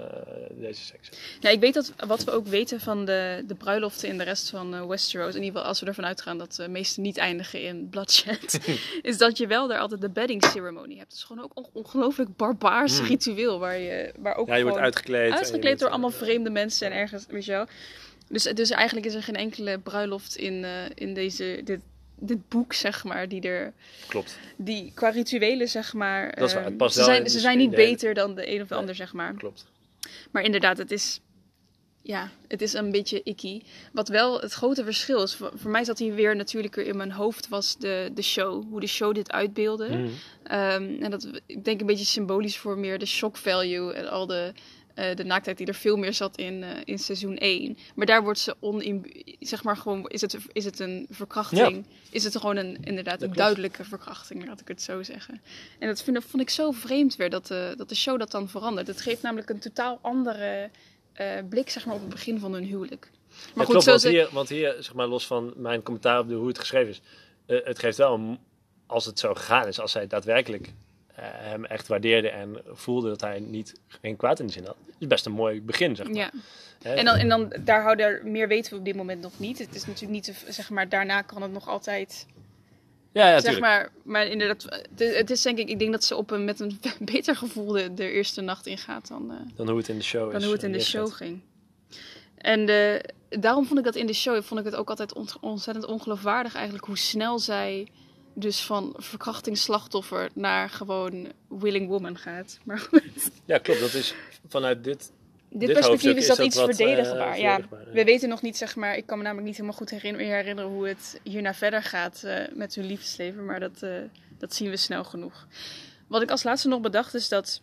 [SPEAKER 1] deze seks.
[SPEAKER 2] ja, ik weet dat wat we ook weten van de, de bruiloften in de rest van eh, Westeros, in ieder geval als we ervan uitgaan dat de meeste niet eindigen in bloodshed, is dat je wel daar altijd de bedding ceremony hebt. Het is gewoon ook een ongelooflijk barbaars
[SPEAKER 1] Hmm.
[SPEAKER 2] ritueel waar je waar ook
[SPEAKER 1] Ja, je wordt uitgekleed.
[SPEAKER 2] uitgekleed door
[SPEAKER 1] eh,
[SPEAKER 2] allemaal vreemde mensen en ergens, weet je wel. Dus, dus eigenlijk is er geen enkele bruiloft in, eh, in deze, dit, dit boek, zeg maar, die er,
[SPEAKER 1] Klopt,
[SPEAKER 2] die qua rituelen, zeg maar,
[SPEAKER 1] Dat is waar,
[SPEAKER 2] eh,
[SPEAKER 1] het past
[SPEAKER 2] ze
[SPEAKER 1] wel
[SPEAKER 2] zijn, ze zijn niet beter dan de een of de
[SPEAKER 1] Nee.
[SPEAKER 2] ander, zeg maar.
[SPEAKER 1] klopt.
[SPEAKER 2] Maar inderdaad, het is, ja, het is een beetje icky. Wat wel het grote verschil is, voor, voor mij zat hier weer natuurlijker in mijn hoofd, was de, de show. Hoe de show dit uitbeelde.
[SPEAKER 1] Mhm.
[SPEAKER 2] Ehm, en dat, ik denk een beetje symbolisch voor meer de shock value en al de eh, de naaktheid die er veel meer zat in, eh, in seizoen 1. Maar daar wordt ze onin... Zeg maar gewoon, is het, is het een verkrachting? Is het gewoon een, inderdaad een duidelijke verkrachting, laat ik het zo zeggen. En dat vind, vond ik zo vreemd weer, dat de, dat de show dat dan verandert. Het geeft namelijk een totaal andere eh, blik, zeg maar, op het begin van hun huwelijk. Maar
[SPEAKER 1] Maar
[SPEAKER 2] goed,
[SPEAKER 1] klopt, want
[SPEAKER 2] ze-
[SPEAKER 1] hier, want hier, zeg maar, los van mijn commentaar op de, hoe het geschreven is, eh, het geeft wel, een- als het zo gegaan is, als zij daadwerkelijk eh, hem echt waardeerde en voelde dat hij niet geen kwaad in de zin had, is best een mooi begin, zeg maar.
[SPEAKER 2] Ja. En dan, en dan daar houden meer weten we op dit moment nog niet. Het is natuurlijk niet, zeg maar, daarna kan het nog altijd,
[SPEAKER 1] ja, ja,
[SPEAKER 2] zeg maar, maar inderdaad, het, het is denk ik, ik denk dat ze op een, met een beter gevoel de, de eerste nacht ingaat dan, eh,
[SPEAKER 1] Dan hoe het in de show
[SPEAKER 2] dan
[SPEAKER 1] is.
[SPEAKER 2] hoe het in de show ging. En eh, daarom vond ik dat in de show, vond ik het ook altijd ont- ontzettend ongeloofwaardig eigenlijk hoe snel zij dus van verkrachtingsslachtoffer naar gewoon willing woman gaat. Maar goed,
[SPEAKER 1] Ja, klopt. Dat is vanuit dit...
[SPEAKER 2] dit,
[SPEAKER 1] Dit
[SPEAKER 2] perspectief is dat iets
[SPEAKER 1] wat, eh,
[SPEAKER 2] verdedigbaar. ja,
[SPEAKER 1] verdedigbaar, ja.
[SPEAKER 2] we weten nog niet, zeg maar, ik kan me namelijk niet helemaal goed herinneren hoe het hierna verder gaat eh, met hun liefdesleven, maar dat, eh, dat zien we snel genoeg. Wat ik als laatste nog bedacht is dat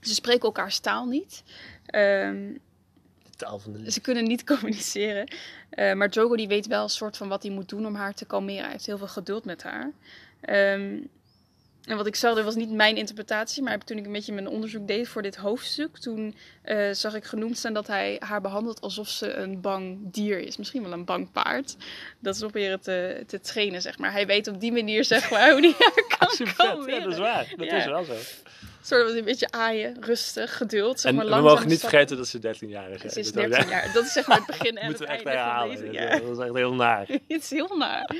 [SPEAKER 2] ze spreken elkaars taal niet. Ehm,
[SPEAKER 1] De taal van de liefde.
[SPEAKER 2] ze kunnen niet communiceren. Maar Drogo die weet wel een soort van wat hij moet doen om haar te kalmeren. Hij heeft heel veel geduld met haar. Ehm, en wat ik zag, dat was niet mijn interpretatie, maar toen ik een beetje mijn onderzoek deed voor dit hoofdstuk, toen eh, zag ik genoemd staan dat hij haar behandelt alsof ze een bang dier is. Misschien wel een bang paard. Dat is proberen te, te trainen, zeg maar. Hij weet op die manier, zeg maar, hoe hij haar kan
[SPEAKER 1] Super. Ja, dat is waar. Dat
[SPEAKER 2] Ja.
[SPEAKER 1] is wel zo.
[SPEAKER 2] Soort van een beetje aaien, rustig, geduld. Zeg
[SPEAKER 1] En
[SPEAKER 2] maar,
[SPEAKER 1] we
[SPEAKER 2] langzaam
[SPEAKER 1] mogen niet
[SPEAKER 2] stappen.
[SPEAKER 1] vergeten dat ze 13 jaar is.
[SPEAKER 2] Ze is
[SPEAKER 1] Dat ook,
[SPEAKER 2] 13
[SPEAKER 1] hè.
[SPEAKER 2] jaar. Dat is zeg maar het begin en
[SPEAKER 1] Moeten we
[SPEAKER 2] het
[SPEAKER 1] echt
[SPEAKER 2] einde van deze. Ja.
[SPEAKER 1] Dat is echt heel naar.
[SPEAKER 2] Het is heel naar.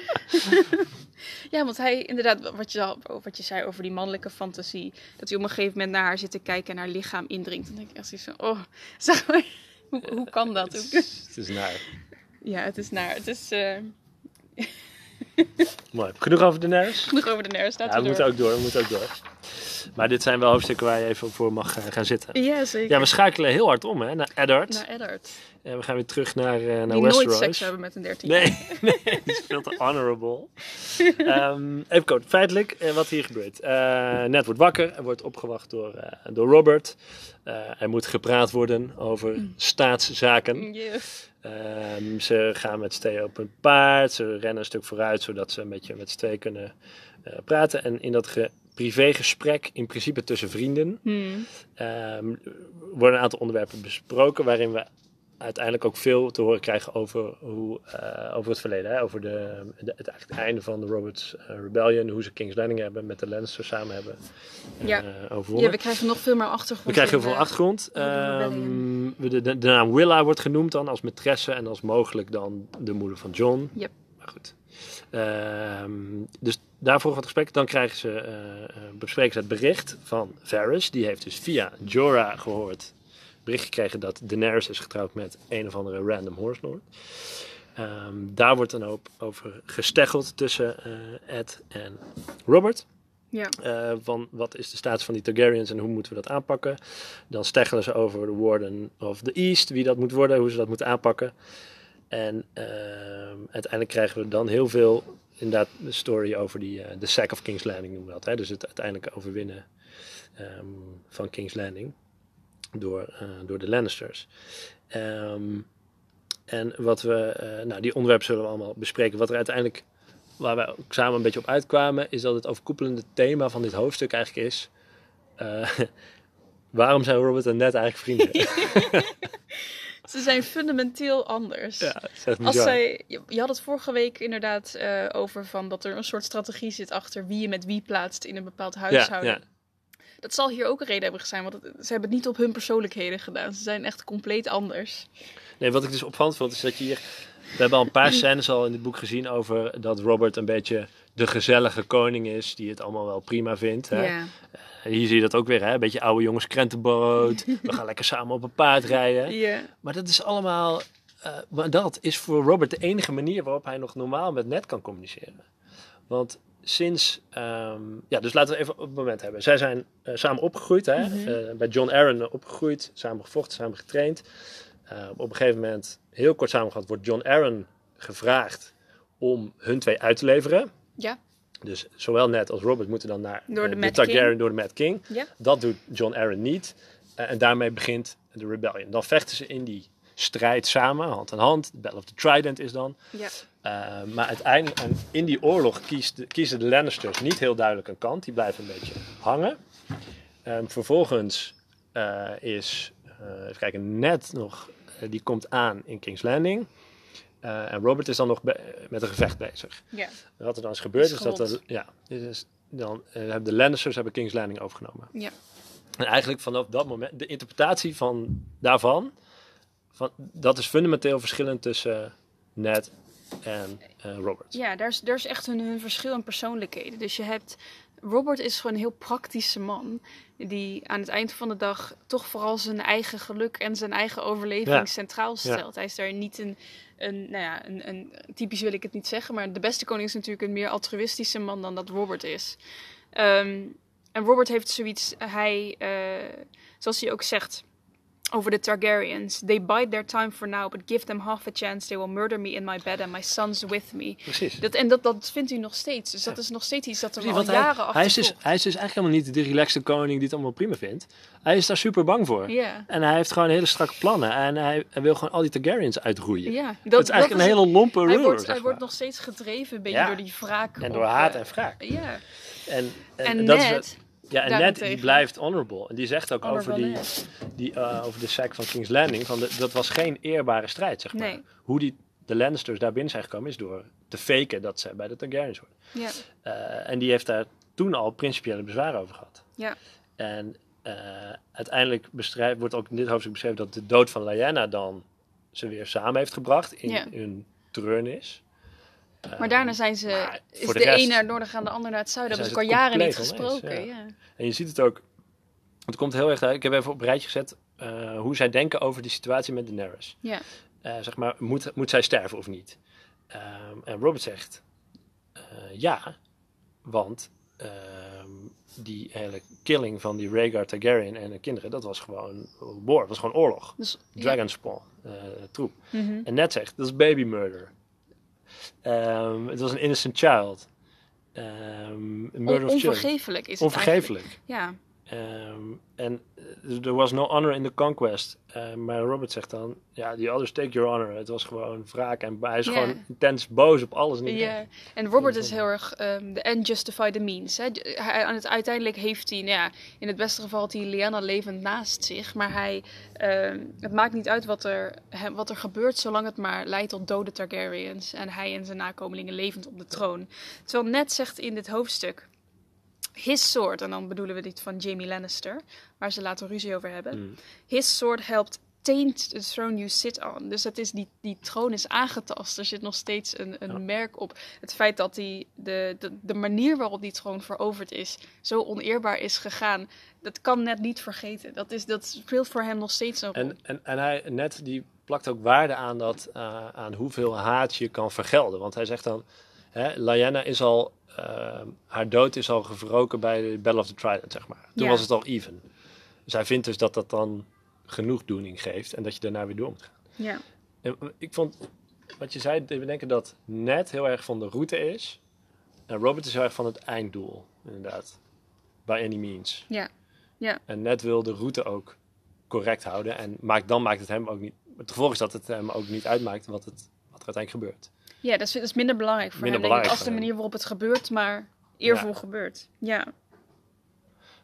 [SPEAKER 2] ja, want hij, inderdaad, wat je, al- wat je zei over die mannelijke fantasie. Dat hij op een gegeven moment naar haar zit te kijken en haar lichaam indringt. Dan denk ik echt zoiets van, oh, zeg maar, hoe, hoe kan dat?
[SPEAKER 1] Het is, het is naar.
[SPEAKER 2] Ja, het is naar. Het is eh,
[SPEAKER 1] Mooi. Genoeg over de nerves?
[SPEAKER 2] genoeg over de nerves.
[SPEAKER 1] Ja,
[SPEAKER 2] Laten
[SPEAKER 1] we
[SPEAKER 2] we
[SPEAKER 1] moeten ook door. We moeten ook door. Maar dit zijn wel hoofdstukken waar je even voor mag eh, gaan zitten.
[SPEAKER 2] Ja, zeker.
[SPEAKER 1] Ja, we schakelen heel hard om hè, naar Eddard.
[SPEAKER 2] Naar Eddard.
[SPEAKER 1] En we gaan weer terug naar, eh naar
[SPEAKER 2] Die nooit
[SPEAKER 1] Westeros.
[SPEAKER 2] seks hebben met een 13
[SPEAKER 1] Nee, nee, die is veel te honorable. Ehm, even kort, feitelijk eh, wat hier gebeurt. Eh Ned wordt wakker en wordt opgewacht door, door Robert. Er moet gepraat worden over staatszaken.
[SPEAKER 2] Yeah.
[SPEAKER 1] Ehm, ze gaan met z'n tweeën op een paard. Ze rennen een stuk vooruit, zodat ze een beetje met z'n tweeën kunnen praten. En in dat ge privégesprek, in principe tussen vrienden,
[SPEAKER 2] Hmm.
[SPEAKER 1] ehm, worden een aantal onderwerpen besproken. Waarin we uiteindelijk ook veel te horen krijgen over, hoe, eh, over het verleden. Hè? Over de, de- het, het einde van de Roberts eh, Rebellion. Hoe ze King's Landing hebben, met de Lannisters samen hebben
[SPEAKER 2] Ja.
[SPEAKER 1] eh, overwonnen.
[SPEAKER 2] ja, we krijgen nog veel meer achtergrond.
[SPEAKER 1] We krijgen heel veel achtergrond.
[SPEAKER 2] over de
[SPEAKER 1] de, de, de naam Willa wordt genoemd dan als maîtresse en als mogelijk dan de moeder van John.
[SPEAKER 2] Yep.
[SPEAKER 1] Maar goed. Ehm, dus daarvoor wat gesprek. Dan krijgen ze, eh, eh, bespreken ze het bericht van Varys. Die heeft dus via Jorah gehoord. Bericht gekregen dat Daenerys is getrouwd met een of andere random horse lord. Ehm, daar wordt een hoop over gesteggeld tussen eh, Ed en Robert.
[SPEAKER 2] Ja.
[SPEAKER 1] Van wat is de status van die Targaryens en hoe moeten we dat aanpakken. Dan steggelen ze over de Warden of the East, wie dat moet worden, hoe ze dat moeten aanpakken. En ehm, uiteindelijk krijgen we dan heel veel, inderdaad, de story over die, eh, de sack of King's Landing noemen we dat. Hè? Dus het uiteindelijke overwinnen ehm, van King's Landing door, eh, door de Lannisters. Ehm, en wat we, eh, nou die onderwerpen zullen we allemaal bespreken. Wat er uiteindelijk, waar wij ook samen een beetje op uitkwamen, is dat het overkoepelende thema van dit hoofdstuk eigenlijk is. waarom zijn Robert en Ned eigenlijk vrienden?
[SPEAKER 2] Ze zijn fundamenteel anders.
[SPEAKER 1] ja,
[SPEAKER 2] Als zij, je, je had het vorige week inderdaad eh, over van dat er een soort strategie zit achter wie je met wie plaatst in een bepaald
[SPEAKER 1] ja,
[SPEAKER 2] huishouden.
[SPEAKER 1] ja,
[SPEAKER 2] Dat zal hier ook een reden hebben zijn, want het- ze hebben het niet op hun persoonlijkheden gedaan. Ze zijn echt compleet anders.
[SPEAKER 1] Nee, wat ik dus opvallend vond, is dat je hier... We hebben al een paar scènes al in dit boek gezien over dat Robert een beetje de gezellige koning is, die het allemaal wel prima vindt. Hè?
[SPEAKER 2] Ja.
[SPEAKER 1] En hier zie je dat ook weer, hè? een beetje oude jongens krentenboot. We gaan lekker samen op een paard rijden.
[SPEAKER 2] Ja.
[SPEAKER 1] Maar dat is allemaal, eh, maar dat is voor Robert de enige manier waarop hij nog normaal met Ned kan communiceren. Want sinds, ehm, ja, dus laten we even op het moment hebben. Zij zijn eh, samen opgegroeid, hè?
[SPEAKER 2] Mhm.
[SPEAKER 1] Eh, bij John Aaron eh, opgegroeid, samen gevochten, samen getraind. Eh, op een gegeven moment, heel kort samengevat, wordt John Aaron gevraagd om hun twee uit te leveren.
[SPEAKER 2] Ja.
[SPEAKER 1] Dus zowel Ned als Robert moeten dan naar
[SPEAKER 2] Door de
[SPEAKER 1] eh, Targaryen,
[SPEAKER 2] King.
[SPEAKER 1] door de Mad King.
[SPEAKER 2] Ja.
[SPEAKER 1] Dat doet John Aaron niet. Eh, en daarmee begint de rebellion. Dan vechten ze in die strijd samen, hand in hand. De Battle of the Trident is dan.
[SPEAKER 2] Ja.
[SPEAKER 1] Eh, maar uiteindelijk, en in die oorlog kiezen de Lannisters niet heel duidelijk een kant. Die blijven een beetje hangen. Ehm, vervolgens is, even kijken, net nog, die komt aan in King's Landing. Eh, en Robert is dan nog met een gevecht bezig.
[SPEAKER 2] Ja.
[SPEAKER 1] Wat er dan is gebeurd
[SPEAKER 2] Is
[SPEAKER 1] is, dat er, ja, dan eh, hebben de Lannisters hebben King's Landing overgenomen.
[SPEAKER 2] Ja.
[SPEAKER 1] En eigenlijk vanaf dat moment, de interpretatie van daarvan, van, dat is fundamenteel verschillend tussen Ned en eh, Robert.
[SPEAKER 2] Ja, daar is, daar is echt hun, hun verschil in persoonlijkheden. Dus je hebt... Robert is gewoon een heel praktische man. Die aan het eind van de dag toch vooral zijn eigen geluk en zijn eigen overleving
[SPEAKER 1] Ja.
[SPEAKER 2] centraal stelt. Hij is daar niet een, een, nou ja, een, een... Typisch wil ik het niet zeggen, maar de beste koning is natuurlijk een meer altruïstische man dan dat Robert is. Ehm, en Robert heeft zoiets... Hij, eh, zoals hij ook zegt over de Targaryens. They bide their time for now, but give them half a chance. They will murder me in my bed and my sons with me.
[SPEAKER 1] Precies.
[SPEAKER 2] Dat, en dat, dat vindt u nog steeds. Dus dat is nog steeds iets dat er al
[SPEAKER 1] want hij,
[SPEAKER 2] jaren
[SPEAKER 1] hij, is dus, hij is dus eigenlijk helemaal niet de relaxte koning die het allemaal prima vindt. Hij is daar super bang voor.
[SPEAKER 2] Ja.
[SPEAKER 1] En hij heeft gewoon hele strakke plannen. En hij, hij wil gewoon al die Targaryens uitroeien.
[SPEAKER 2] Ja,
[SPEAKER 1] dat, is eigenlijk een hele lompe
[SPEAKER 2] hij
[SPEAKER 1] ruler,
[SPEAKER 2] wordt,
[SPEAKER 1] zeg
[SPEAKER 2] hij wordt nog steeds gedreven een beetje
[SPEAKER 1] Ja.
[SPEAKER 2] door die wraak.
[SPEAKER 1] En door haat
[SPEAKER 2] eh,
[SPEAKER 1] en wraak.
[SPEAKER 2] Ja,
[SPEAKER 1] En, en,
[SPEAKER 2] en
[SPEAKER 1] dat is
[SPEAKER 2] net,
[SPEAKER 1] wat- ja, en
[SPEAKER 2] daarentegen-
[SPEAKER 1] die blijft honorable. En die zegt ook over, die, die, eh, over de sack van King's Landing. Van de, dat was geen eerbare strijd, zeg maar.
[SPEAKER 2] Nee.
[SPEAKER 1] Hoe die, de Lannisters daar binnen zijn gekomen is door te faken dat ze bij de Targaryens horen.
[SPEAKER 2] ja,
[SPEAKER 1] Eh, en die heeft daar toen al principiële bezwaren over gehad.
[SPEAKER 2] ja,
[SPEAKER 1] En eh, uiteindelijk wordt ook in dit hoofdstuk beschreven dat de dood van Lyanna dan ze weer samen heeft gebracht in
[SPEAKER 2] Ja.
[SPEAKER 1] hun treurnis.
[SPEAKER 2] Maar daarna zijn ze,
[SPEAKER 1] maar
[SPEAKER 2] is de,
[SPEAKER 1] de rest
[SPEAKER 2] een naar het noorden gaan, de ander naar het zuiden. Hebben ze al jaren niet
[SPEAKER 1] oneens,
[SPEAKER 2] gesproken.
[SPEAKER 1] ja.
[SPEAKER 2] Ja.
[SPEAKER 1] En je ziet het ook, het komt heel erg uit. Ik heb even op een rijtje gezet eh, hoe zij denken over die situatie met Daenerys.
[SPEAKER 2] Ja.
[SPEAKER 1] Eh, zeg maar, moet, moet zij sterven of niet? Ehm, en Robert zegt eh, ja, want ehm, die hele killing van die Rhaegar Targaryen en de kinderen, dat was gewoon war, was gewoon oorlog.
[SPEAKER 2] Dus.
[SPEAKER 1] Dragonspawn, troep.
[SPEAKER 2] Mhm.
[SPEAKER 1] En net zegt, dat is baby murder. Ehm, het was een innocent child. Ehm murder
[SPEAKER 2] On- onvergeeflijk is het
[SPEAKER 1] Onvergeeflijk.
[SPEAKER 2] eigenlijk. Ja,
[SPEAKER 1] Ehm, en eh, there was no honor in the conquest. Eh, maar Robert zegt dan, ja, the others take your honor. Het was gewoon wraak. En hij is gewoon intens boos op alles.
[SPEAKER 2] Ja, en Robert is heel erg ehm the end justify the means. Hè. Hij, aan het, uiteindelijk heeft hij, nou ja, in het beste geval had hij Lyanna levend naast zich. Maar hij, ehm, het maakt niet uit wat er, hem- wat er gebeurt, zolang het maar leidt tot dode Targaryens. En hij en zijn nakomelingen levend op de troon. Terwijl Ned zegt in dit hoofdstuk, his sword, en dan bedoelen we dit van Jamie Lannister, waar ze later ruzie over hebben.
[SPEAKER 1] Mm.
[SPEAKER 2] His sword helped taint the throne you sit on. Dus het is die, die troon is aangetast. Er zit nog steeds een, een
[SPEAKER 1] Ja.
[SPEAKER 2] merk op. Het feit dat die, de, de, de manier waarop die troon veroverd is, zo oneerbaar is gegaan, dat kan net niet vergeten. Dat, is, dat speelt voor hem nog steeds een rol.
[SPEAKER 1] En, en, en hij, net die plakt ook waarde aan, dat, eh, aan hoeveel haat je kan vergelden. Want hij zegt dan, hè, Lyanna is al, eh, haar dood is al gewroken bij de Battle of the Trident, zeg maar. Toen
[SPEAKER 2] Ja.
[SPEAKER 1] was het al even. Dus hij vindt dus dat dat dan genoegdoening geeft en dat je daarna weer door moet gaan.
[SPEAKER 2] ja.
[SPEAKER 1] En ik vond, wat je zei, we denken dat Ned heel erg van de route is. En Robert is heel erg van het einddoel, inderdaad. By any means.
[SPEAKER 2] Ja. Ja.
[SPEAKER 1] En Ned wil de route ook correct houden. En maakt, dan maakt het hem ook niet... Het gevolg is dat het hem ook niet uitmaakt wat, het, wat er uiteindelijk gebeurt.
[SPEAKER 2] Ja, dat is, dat is minder belangrijk voor
[SPEAKER 1] Minder
[SPEAKER 2] hem, denk ik, als de manier waarop het gebeurt, maar eervol
[SPEAKER 1] Ja.
[SPEAKER 2] gebeurt. Ja.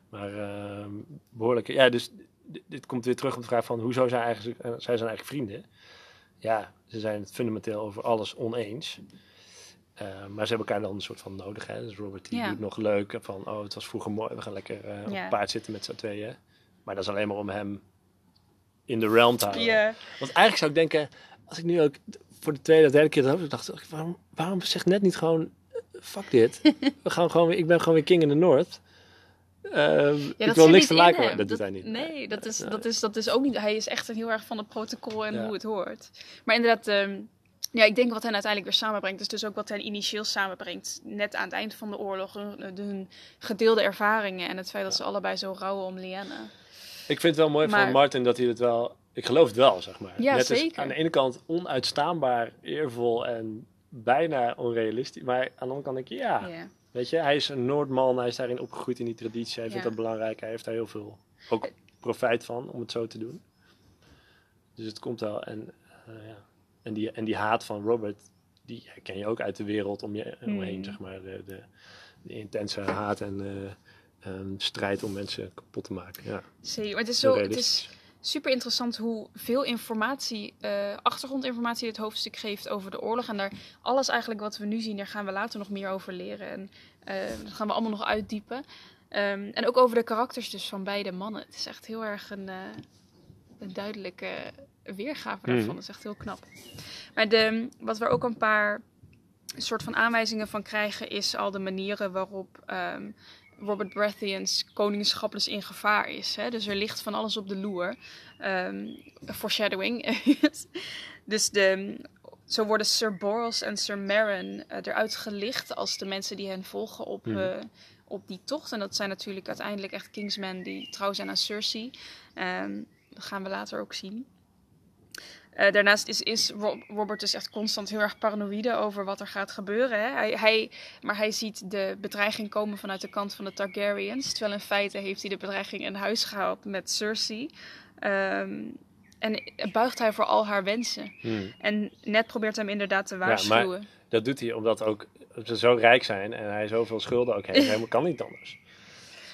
[SPEAKER 1] Maar ehm, behoorlijk... Ja, dus dit, dit komt weer terug op de vraag van... Hoezo zijn, eigenlijk, eh, zij zijn eigenlijk vrienden? Ja, ze zijn het fundamenteel over alles oneens. Eh, maar ze hebben elkaar dan een soort van nodig. Hè? Dus Robert die
[SPEAKER 2] Ja.
[SPEAKER 1] doet nog leuk. Van, oh, het was vroeger mooi. We gaan lekker eh, op
[SPEAKER 2] Ja.
[SPEAKER 1] het paard zitten met z'n tweeën. Maar dat is alleen maar om hem in de realm te houden.
[SPEAKER 2] Ja.
[SPEAKER 1] Want eigenlijk zou ik denken... Als ik nu ook voor de tweede derde keer dat dacht ik... Waarom, waarom zegt net niet gewoon... eh, Fuck dit. We gaan gewoon, weer- ik ben gewoon weer king in the north. Ehm, ik
[SPEAKER 2] dat
[SPEAKER 1] wil niks
[SPEAKER 2] niet
[SPEAKER 1] te maken. met- Dat, doet hij niet.
[SPEAKER 2] Nee, dat is, dat, is, dat is ook niet. Hij is echt heel erg van het protocol en
[SPEAKER 1] Ja.
[SPEAKER 2] hoe het hoort. Maar inderdaad, ehm, ja, ik denk wat hen uiteindelijk weer samenbrengt, is dus ook wat hen initieel samenbrengt. Net aan het eind van de oorlog, hun, hun gedeelde ervaringen en het feit dat ze allebei zo rouwen om Lyanna.
[SPEAKER 1] Ik vind het wel mooi
[SPEAKER 2] Maar-
[SPEAKER 1] van Martin dat hij het wel... Ik geloof het wel, zeg maar.
[SPEAKER 2] Ja,
[SPEAKER 1] Net is
[SPEAKER 2] zeker.
[SPEAKER 1] aan de ene kant onuitstaanbaar, eervol en bijna onrealistisch. Maar aan de andere kant denk ik, ja, weet je, hij is een Noordman. Hij is daarin opgegroeid in die traditie. Hij vindt dat belangrijk. Hij heeft daar heel veel ook profijt van om het zo te doen. Dus het komt wel. En, eh, ja. en, die, en die haat van Robert, die herken je ook uit de wereld om je omheen,
[SPEAKER 2] Mm.
[SPEAKER 1] zeg maar. De, de, de intense haat en eh, ehm, strijd om mensen kapot te maken. Ja,
[SPEAKER 2] Zeker. Maar het is, zo, het is. Super interessant hoe veel informatie, eh, achtergrondinformatie het hoofdstuk geeft over de oorlog. En daar alles eigenlijk wat we nu zien, daar gaan we later nog meer over leren. En eh, dat gaan we allemaal nog uitdiepen. Ehm, en ook over de karakters dus van beide mannen. Het is echt heel erg een, eh, een duidelijke weergave daarvan.
[SPEAKER 1] Mhm.
[SPEAKER 2] Dat is echt heel knap. Maar de, wat we ook een paar soort van aanwijzingen van krijgen, is al de manieren waarop ehm, Robert Baratheon's koningschap dus in gevaar is. Hè? Dus er ligt van alles op de loer. Ehm, foreshadowing. dus de, zo worden Sir Boros en Sir Meryn eh, eruit gelicht als de mensen die hen volgen op,
[SPEAKER 1] Mhm.
[SPEAKER 2] eh, op die tocht. En dat zijn natuurlijk uiteindelijk echt Kingsmen die trouw zijn aan Cersei. Ehm, dat gaan we later ook zien. Eh, daarnaast is, is Rob- Robert dus echt constant heel erg paranoïde over wat er gaat gebeuren. Hè? Hij, hij, maar hij ziet de bedreiging komen vanuit de kant van de Targaryens. Terwijl in feite heeft hij de bedreiging in huis gehaald met Cersei. Ehm, en buigt hij voor al haar wensen.
[SPEAKER 1] Hmm.
[SPEAKER 2] En net probeert hem inderdaad te
[SPEAKER 1] maar-
[SPEAKER 2] waarschuwen.
[SPEAKER 1] Dat doet hij omdat ook ze zo rijk zijn en hij zoveel schulden ook heeft. Helemaal kan niet anders.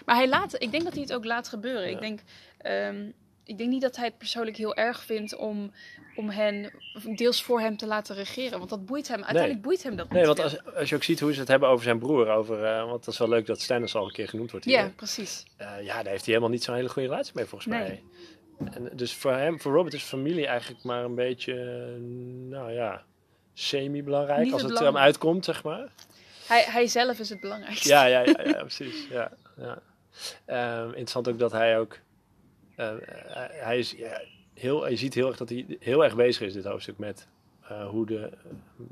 [SPEAKER 2] Maar hij laat, ik denk dat hij het ook laat gebeuren.
[SPEAKER 1] Ja.
[SPEAKER 2] Ik, denk, ehm, ik denk niet dat hij het persoonlijk heel erg vindt om, om hen deels voor hem te laten regeren. Want dat boeit hem. Uiteindelijk boeit hem dat niet.
[SPEAKER 1] Nee, want als, als je ook ziet hoe ze het hebben over zijn broer, over, eh, want dat is wel leuk dat Stannis al een keer genoemd wordt hier.
[SPEAKER 2] Ja, precies.
[SPEAKER 1] Eh, ja, daar heeft hij helemaal niet zo'n hele goede relatie mee volgens
[SPEAKER 2] Nee.
[SPEAKER 1] mij. En dus voor hem, voor Robert is familie eigenlijk maar een beetje, nou ja, semi-belangrijk als
[SPEAKER 2] het
[SPEAKER 1] er hem uitkomt, zeg maar.
[SPEAKER 2] Hij, hij zelf is het belangrijkste.
[SPEAKER 1] Ja, ja, ja, ja precies. Ja, ja. Ehm, interessant ook dat hij ook, hij- hij is ja, heel, je ziet heel erg dat hij heel erg bezig is dit hoofdstuk met eh, hoe, de,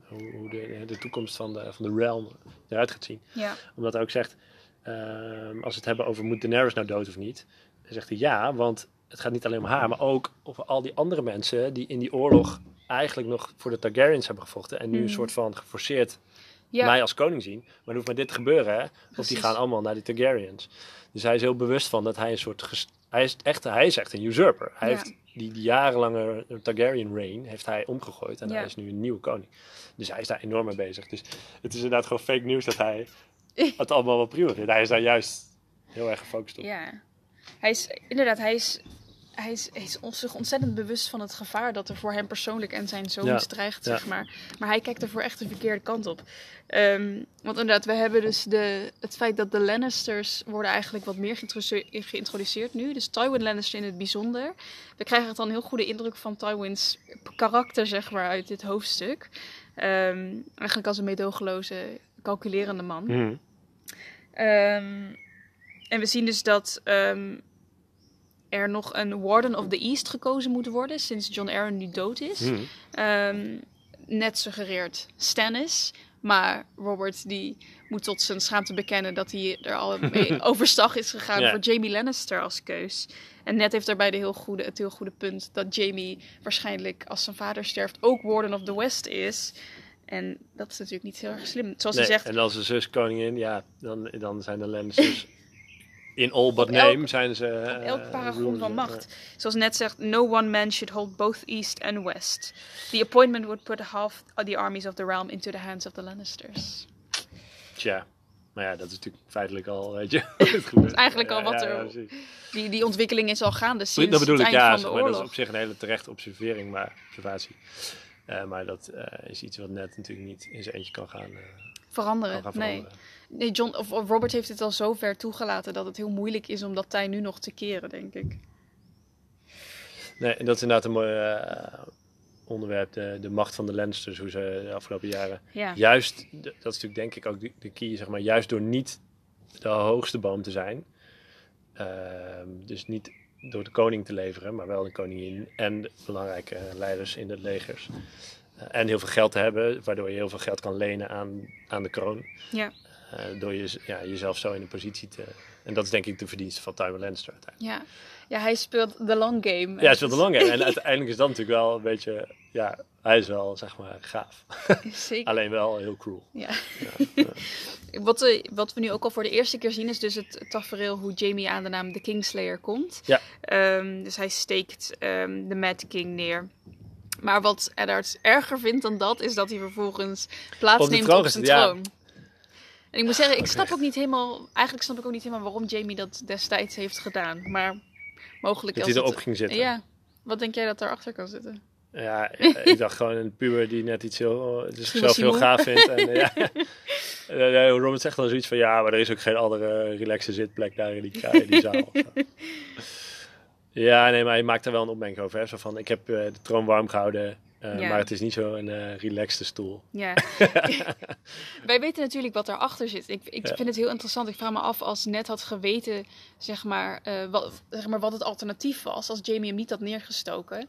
[SPEAKER 1] hoe, hoe de, de toekomst van de, van de realm eruit gaat zien.
[SPEAKER 2] Ja.
[SPEAKER 1] Omdat hij ook zegt, ehm, als we het hebben over moet Daenerys nou dood of niet, dan zegt hij ja, want het gaat niet alleen om haar, maar ook over al die andere mensen die in die oorlog eigenlijk nog voor de Targaryens hebben gevochten en nu een
[SPEAKER 2] Mhm.
[SPEAKER 1] soort van geforceerd
[SPEAKER 2] Ja.
[SPEAKER 1] mij als koning zien. Maar er hoeft maar dit te gebeuren, hè? Of die gaan allemaal naar die Targaryens. Dus hij is heel bewust van dat hij een soort... Hij is echt, hij is echt een usurper. Hij
[SPEAKER 2] Ja.
[SPEAKER 1] heeft die, die jarenlange Targaryen reign heeft hij omgegooid. En
[SPEAKER 2] Ja.
[SPEAKER 1] hij is nu een nieuwe koning. Dus hij is daar enorm mee bezig. Dus het is inderdaad gewoon fake nieuws dat hij het allemaal wel prima vindt. Hij is daar juist heel erg gefocust op.
[SPEAKER 2] Ja. Hij is, inderdaad, hij is, hij is, hij is zich ontzettend bewust van het gevaar dat er voor hem persoonlijk en zijn zoon
[SPEAKER 1] Ja,
[SPEAKER 2] dreigt,
[SPEAKER 1] ja.
[SPEAKER 2] zeg maar. Maar hij kijkt er voor echt de verkeerde kant op. Ehm, want inderdaad, we hebben dus de, het feit dat de Lannisters worden eigenlijk wat meer geïntroduce- geïntroduceerd nu. Dus Tywin Lannister in het bijzonder. We krijgen dan een heel goede indruk van Tywins karakter, zeg maar, uit dit hoofdstuk. Ehm, eigenlijk als een meedogenloze, calculerende man.
[SPEAKER 1] Mhm.
[SPEAKER 2] Ehm, en we zien dus dat er nog een Warden of the East gekozen moet worden sinds John Arryn nu dood is.
[SPEAKER 1] Mhm.
[SPEAKER 2] Ehm, net suggereert Stannis. Maar Robert die moet tot zijn schaamte bekennen dat hij er al mee overstag is gegaan voor Jamie Lannister als keus. En net heeft daarbij de heel goede, het heel goede punt dat Jamie waarschijnlijk als zijn vader sterft ook Warden of the West is. En dat is natuurlijk niet heel erg slim. Zoals
[SPEAKER 1] Nee,
[SPEAKER 2] hij zegt,
[SPEAKER 1] En als een zus koningin, ja, dan, dan zijn de Lannisters... In all but
[SPEAKER 2] elk-
[SPEAKER 1] name zijn ze...
[SPEAKER 2] op elk
[SPEAKER 1] eh,
[SPEAKER 2] paragon van macht. Zoals net zegt, no one man should hold both east and west. The appointment would put half the armies of the realm into the hands of the Lannisters.
[SPEAKER 1] Tja, maar ja, dat is natuurlijk feitelijk al, weet je. het gebeurt.
[SPEAKER 2] eigenlijk al wat er-
[SPEAKER 1] ja.
[SPEAKER 2] Die, die ontwikkeling is al gaande sinds
[SPEAKER 1] dat bedoel
[SPEAKER 2] het
[SPEAKER 1] ik,
[SPEAKER 2] eind
[SPEAKER 1] ja,
[SPEAKER 2] van de
[SPEAKER 1] maar, dat is
[SPEAKER 2] oorlog.
[SPEAKER 1] op zich een hele terechte observering, maar observatie. Eh, maar dat eh, is iets wat net natuurlijk niet in zijn eentje kan gaan, kan
[SPEAKER 2] Veranderen,
[SPEAKER 1] gaan
[SPEAKER 2] nee.
[SPEAKER 1] veranderen.
[SPEAKER 2] nee John, of, of Robert heeft het al zo ver toegelaten dat het heel moeilijk is om dat tij nu nog te keren, denk ik.
[SPEAKER 1] Nee, en dat is inderdaad een mooi eh, onderwerp, de, de macht van de Lannisters, hoe ze de afgelopen jaren
[SPEAKER 2] Ja,
[SPEAKER 1] juist, dat is natuurlijk denk ik ook de, key, zeg maar, juist door niet de hoogste boom te zijn, ehm, dus niet door de koning te leveren, maar wel de koningin en de belangrijke leiders in de legers. Eh, en heel veel geld te hebben, waardoor je heel veel geld kan lenen aan, aan de kroon.
[SPEAKER 2] ja,
[SPEAKER 1] Eh, door je, ja, jezelf zo in een positie te... En dat is denk ik de verdienste van Tywin Lannister uiteindelijk.
[SPEAKER 2] ja. ja, hij speelt de long game.
[SPEAKER 1] Ja, hij speelt een lange. En uiteindelijk is dat natuurlijk wel een beetje... Ja, hij is wel, zeg maar, gaaf.
[SPEAKER 2] Zeker.
[SPEAKER 1] Alleen wel heel cruel.
[SPEAKER 2] Ja.
[SPEAKER 1] Ja,
[SPEAKER 2] Wat, eh, wat we nu ook al voor de eerste keer zien is dus het tafereel hoe Jamie aan de naam de Kingslayer komt.
[SPEAKER 1] Ja.
[SPEAKER 2] Ehm, dus hij steekt ehm, de Mad King neer. Maar wat Eddard erger vindt dan dat, is dat hij vervolgens
[SPEAKER 1] Op de
[SPEAKER 2] plaatsneemt
[SPEAKER 1] troon
[SPEAKER 2] op zijn
[SPEAKER 1] gezet, ja.
[SPEAKER 2] En ik moet zeggen, ik snap ook niet helemaal... Eigenlijk snap ik ook niet helemaal waarom Jamie dat destijds heeft gedaan. Maar mogelijk
[SPEAKER 1] Dat
[SPEAKER 2] als
[SPEAKER 1] hij erop
[SPEAKER 2] het-
[SPEAKER 1] ging zitten.
[SPEAKER 2] Ja. Wat denk jij dat daarachter kan zitten?
[SPEAKER 1] Ja, ik dacht gewoon een puber die net iets heel, dus zichzelf
[SPEAKER 2] was hij
[SPEAKER 1] heel
[SPEAKER 2] moe.
[SPEAKER 1] gaaf vindt. En, eh, ja. Eh, Robert zegt dan zoiets van, ja, maar er is ook geen andere relaxe zitplek daar in die, in die zaal. ja, nee, maar hij maakt er wel een opmerking over. Hè? Zo van, ik heb eh, de troon warm gehouden, eh,
[SPEAKER 2] Ja.
[SPEAKER 1] maar het is niet zo een eh relaxte stoel.
[SPEAKER 2] Ja. Wij weten natuurlijk wat daarachter zit. Ik, ik
[SPEAKER 1] Ja.
[SPEAKER 2] vind het heel interessant. Ik vraag me af als Ned had geweten, zeg maar, eh, wat, zeg maar, wat het alternatief was. Als Jamie hem niet had neergestoken.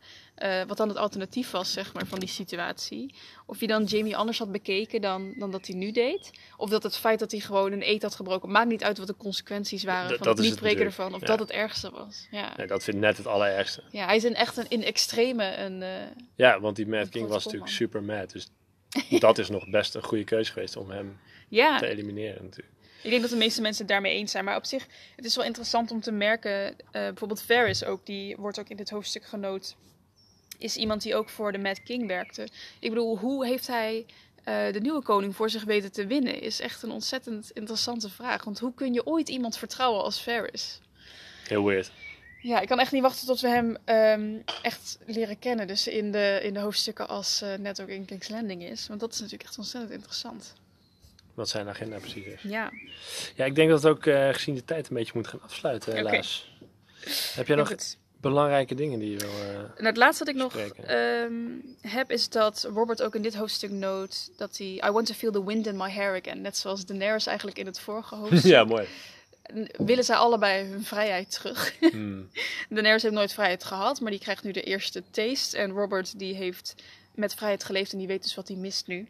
[SPEAKER 2] wat dan het alternatief was, zeg maar, van die situatie. Of je dan Jamie anders had bekeken dan, dan dat hij nu deed. Of dat het feit dat hij gewoon een eet had gebroken. Maakt niet uit wat de consequenties waren van het niet breken
[SPEAKER 1] natuurlijk.
[SPEAKER 2] ervan. Of
[SPEAKER 1] Ja.
[SPEAKER 2] dat het ergste was. Ja.
[SPEAKER 1] Nee, dat vind ik net het allerergste.
[SPEAKER 2] ja, hij is in echt een, in extreme een...
[SPEAKER 1] Ja, want die Mad King was natuurlijk super mad. Dus dat is nog best een goede keuze geweest om hem
[SPEAKER 2] ja.
[SPEAKER 1] te elimineren natuurlijk.
[SPEAKER 2] Ik denk dat de meeste mensen het daarmee eens zijn. Maar op zich, het is wel interessant om te merken. eh, bijvoorbeeld Ferris ook, die wordt ook in dit hoofdstuk genoot. Is iemand die ook voor de Mad King werkte. Ik bedoel, hoe heeft hij eh, de nieuwe koning voor zich weten te winnen? Is echt een ontzettend interessante vraag. Want hoe kun je ooit iemand vertrouwen als Ferris?
[SPEAKER 1] Heel weird.
[SPEAKER 2] Ja, ik kan echt niet wachten tot we hem ehm, echt leren kennen. Dus in de, in de hoofdstukken als eh, net ook in King's Landing is. Want dat is natuurlijk echt ontzettend interessant.
[SPEAKER 1] Wat zijn agenda precies is.
[SPEAKER 2] Ja.
[SPEAKER 1] Ja, ik denk dat het ook eh, gezien de tijd een beetje moet gaan afsluiten, helaas. Heb jij nog
[SPEAKER 2] Goed.
[SPEAKER 1] belangrijke dingen die je wil... eh,
[SPEAKER 2] En het laatste wat ik nog ehm, heb is dat Robert ook in dit hoofdstuk noot dat hij I want to feel the wind in my hair again. Net zoals Daenerys eigenlijk in het vorige hoofdstuk.
[SPEAKER 1] ja, mooi.
[SPEAKER 2] Willen zij allebei hun vrijheid terug.
[SPEAKER 1] Hmm.
[SPEAKER 2] Daenerys heeft nooit vrijheid gehad, maar die krijgt nu de eerste taste. En Robert die heeft met vrijheid geleefd en die weet dus wat hij mist nu.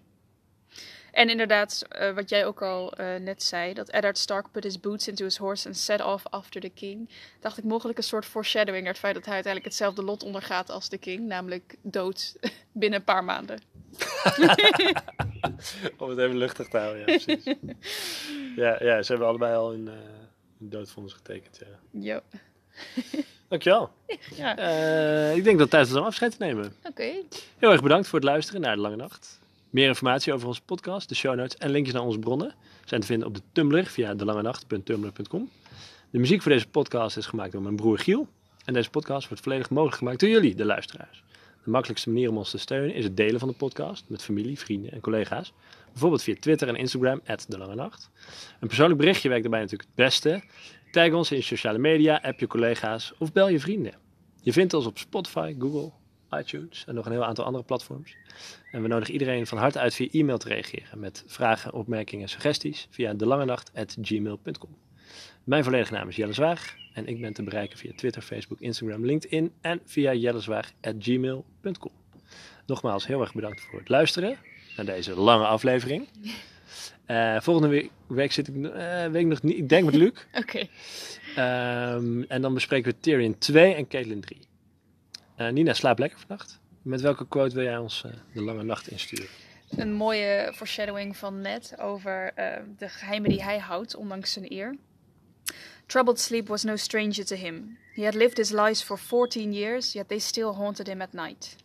[SPEAKER 2] En inderdaad, eh, wat jij ook al eh, net zei, dat Eddard Stark put his boots into his horse and set off after the king. Dacht ik mogelijk een soort foreshadowing naar het feit dat hij uiteindelijk hetzelfde lot ondergaat als de king, namelijk dood binnen een paar maanden.
[SPEAKER 1] Om het even luchtig te houden, ja, precies. ja, ja, ze hebben allebei al een, eh een doodvonnis getekend, ja.
[SPEAKER 2] Jo.
[SPEAKER 1] Dankjewel.
[SPEAKER 2] Ja,
[SPEAKER 1] Eh, ik denk dat het tijd is om afscheid te nemen.
[SPEAKER 2] oké.
[SPEAKER 1] Heel erg bedankt voor het luisteren naar De Lange Nacht. Meer informatie over onze podcast, de show notes en linkjes naar onze bronnen zijn te vinden op de Tumblr via delangenacht.tumblr.com. De muziek voor deze podcast is gemaakt door mijn broer Giel. En deze podcast wordt volledig mogelijk gemaakt door jullie, de luisteraars. De makkelijkste manier om ons te steunen is het delen van de podcast met familie, vrienden en collega's. Bijvoorbeeld via Twitter en Instagram, de Lange. Een persoonlijk berichtje werkt daarbij natuurlijk het beste. Tag ons in sociale media, app je collega's of bel je vrienden. Je vindt ons op Spotify, Google, iTunes en nog een heel aantal andere platforms. En we nodigen iedereen van harte uit via e-mail te reageren met vragen, opmerkingen en suggesties via delangenacht.gmail.com. Mijn volledige naam is Jelle Zwaag en ik ben te bereiken via Twitter, Facebook, Instagram, LinkedIn en via jellezwaag.gmail.com. Nogmaals heel erg bedankt voor het luisteren naar deze lange aflevering. Eh, volgende week, week zit ik, eh, weet ik nog niet, ik denk met Luc.
[SPEAKER 2] Oké.
[SPEAKER 1] Ehm, en dan bespreken we Tyrion 2 en Caitlyn 3. Eh, Nina, slaap lekker vannacht. Met welke quote wil jij ons de lange nacht insturen?
[SPEAKER 2] Een mooie foreshadowing van Ned over de geheimen die hij houdt, ondanks zijn eer. Troubled sleep was no stranger to him. He had lived his lies for 14 years, yet they still haunted him at night.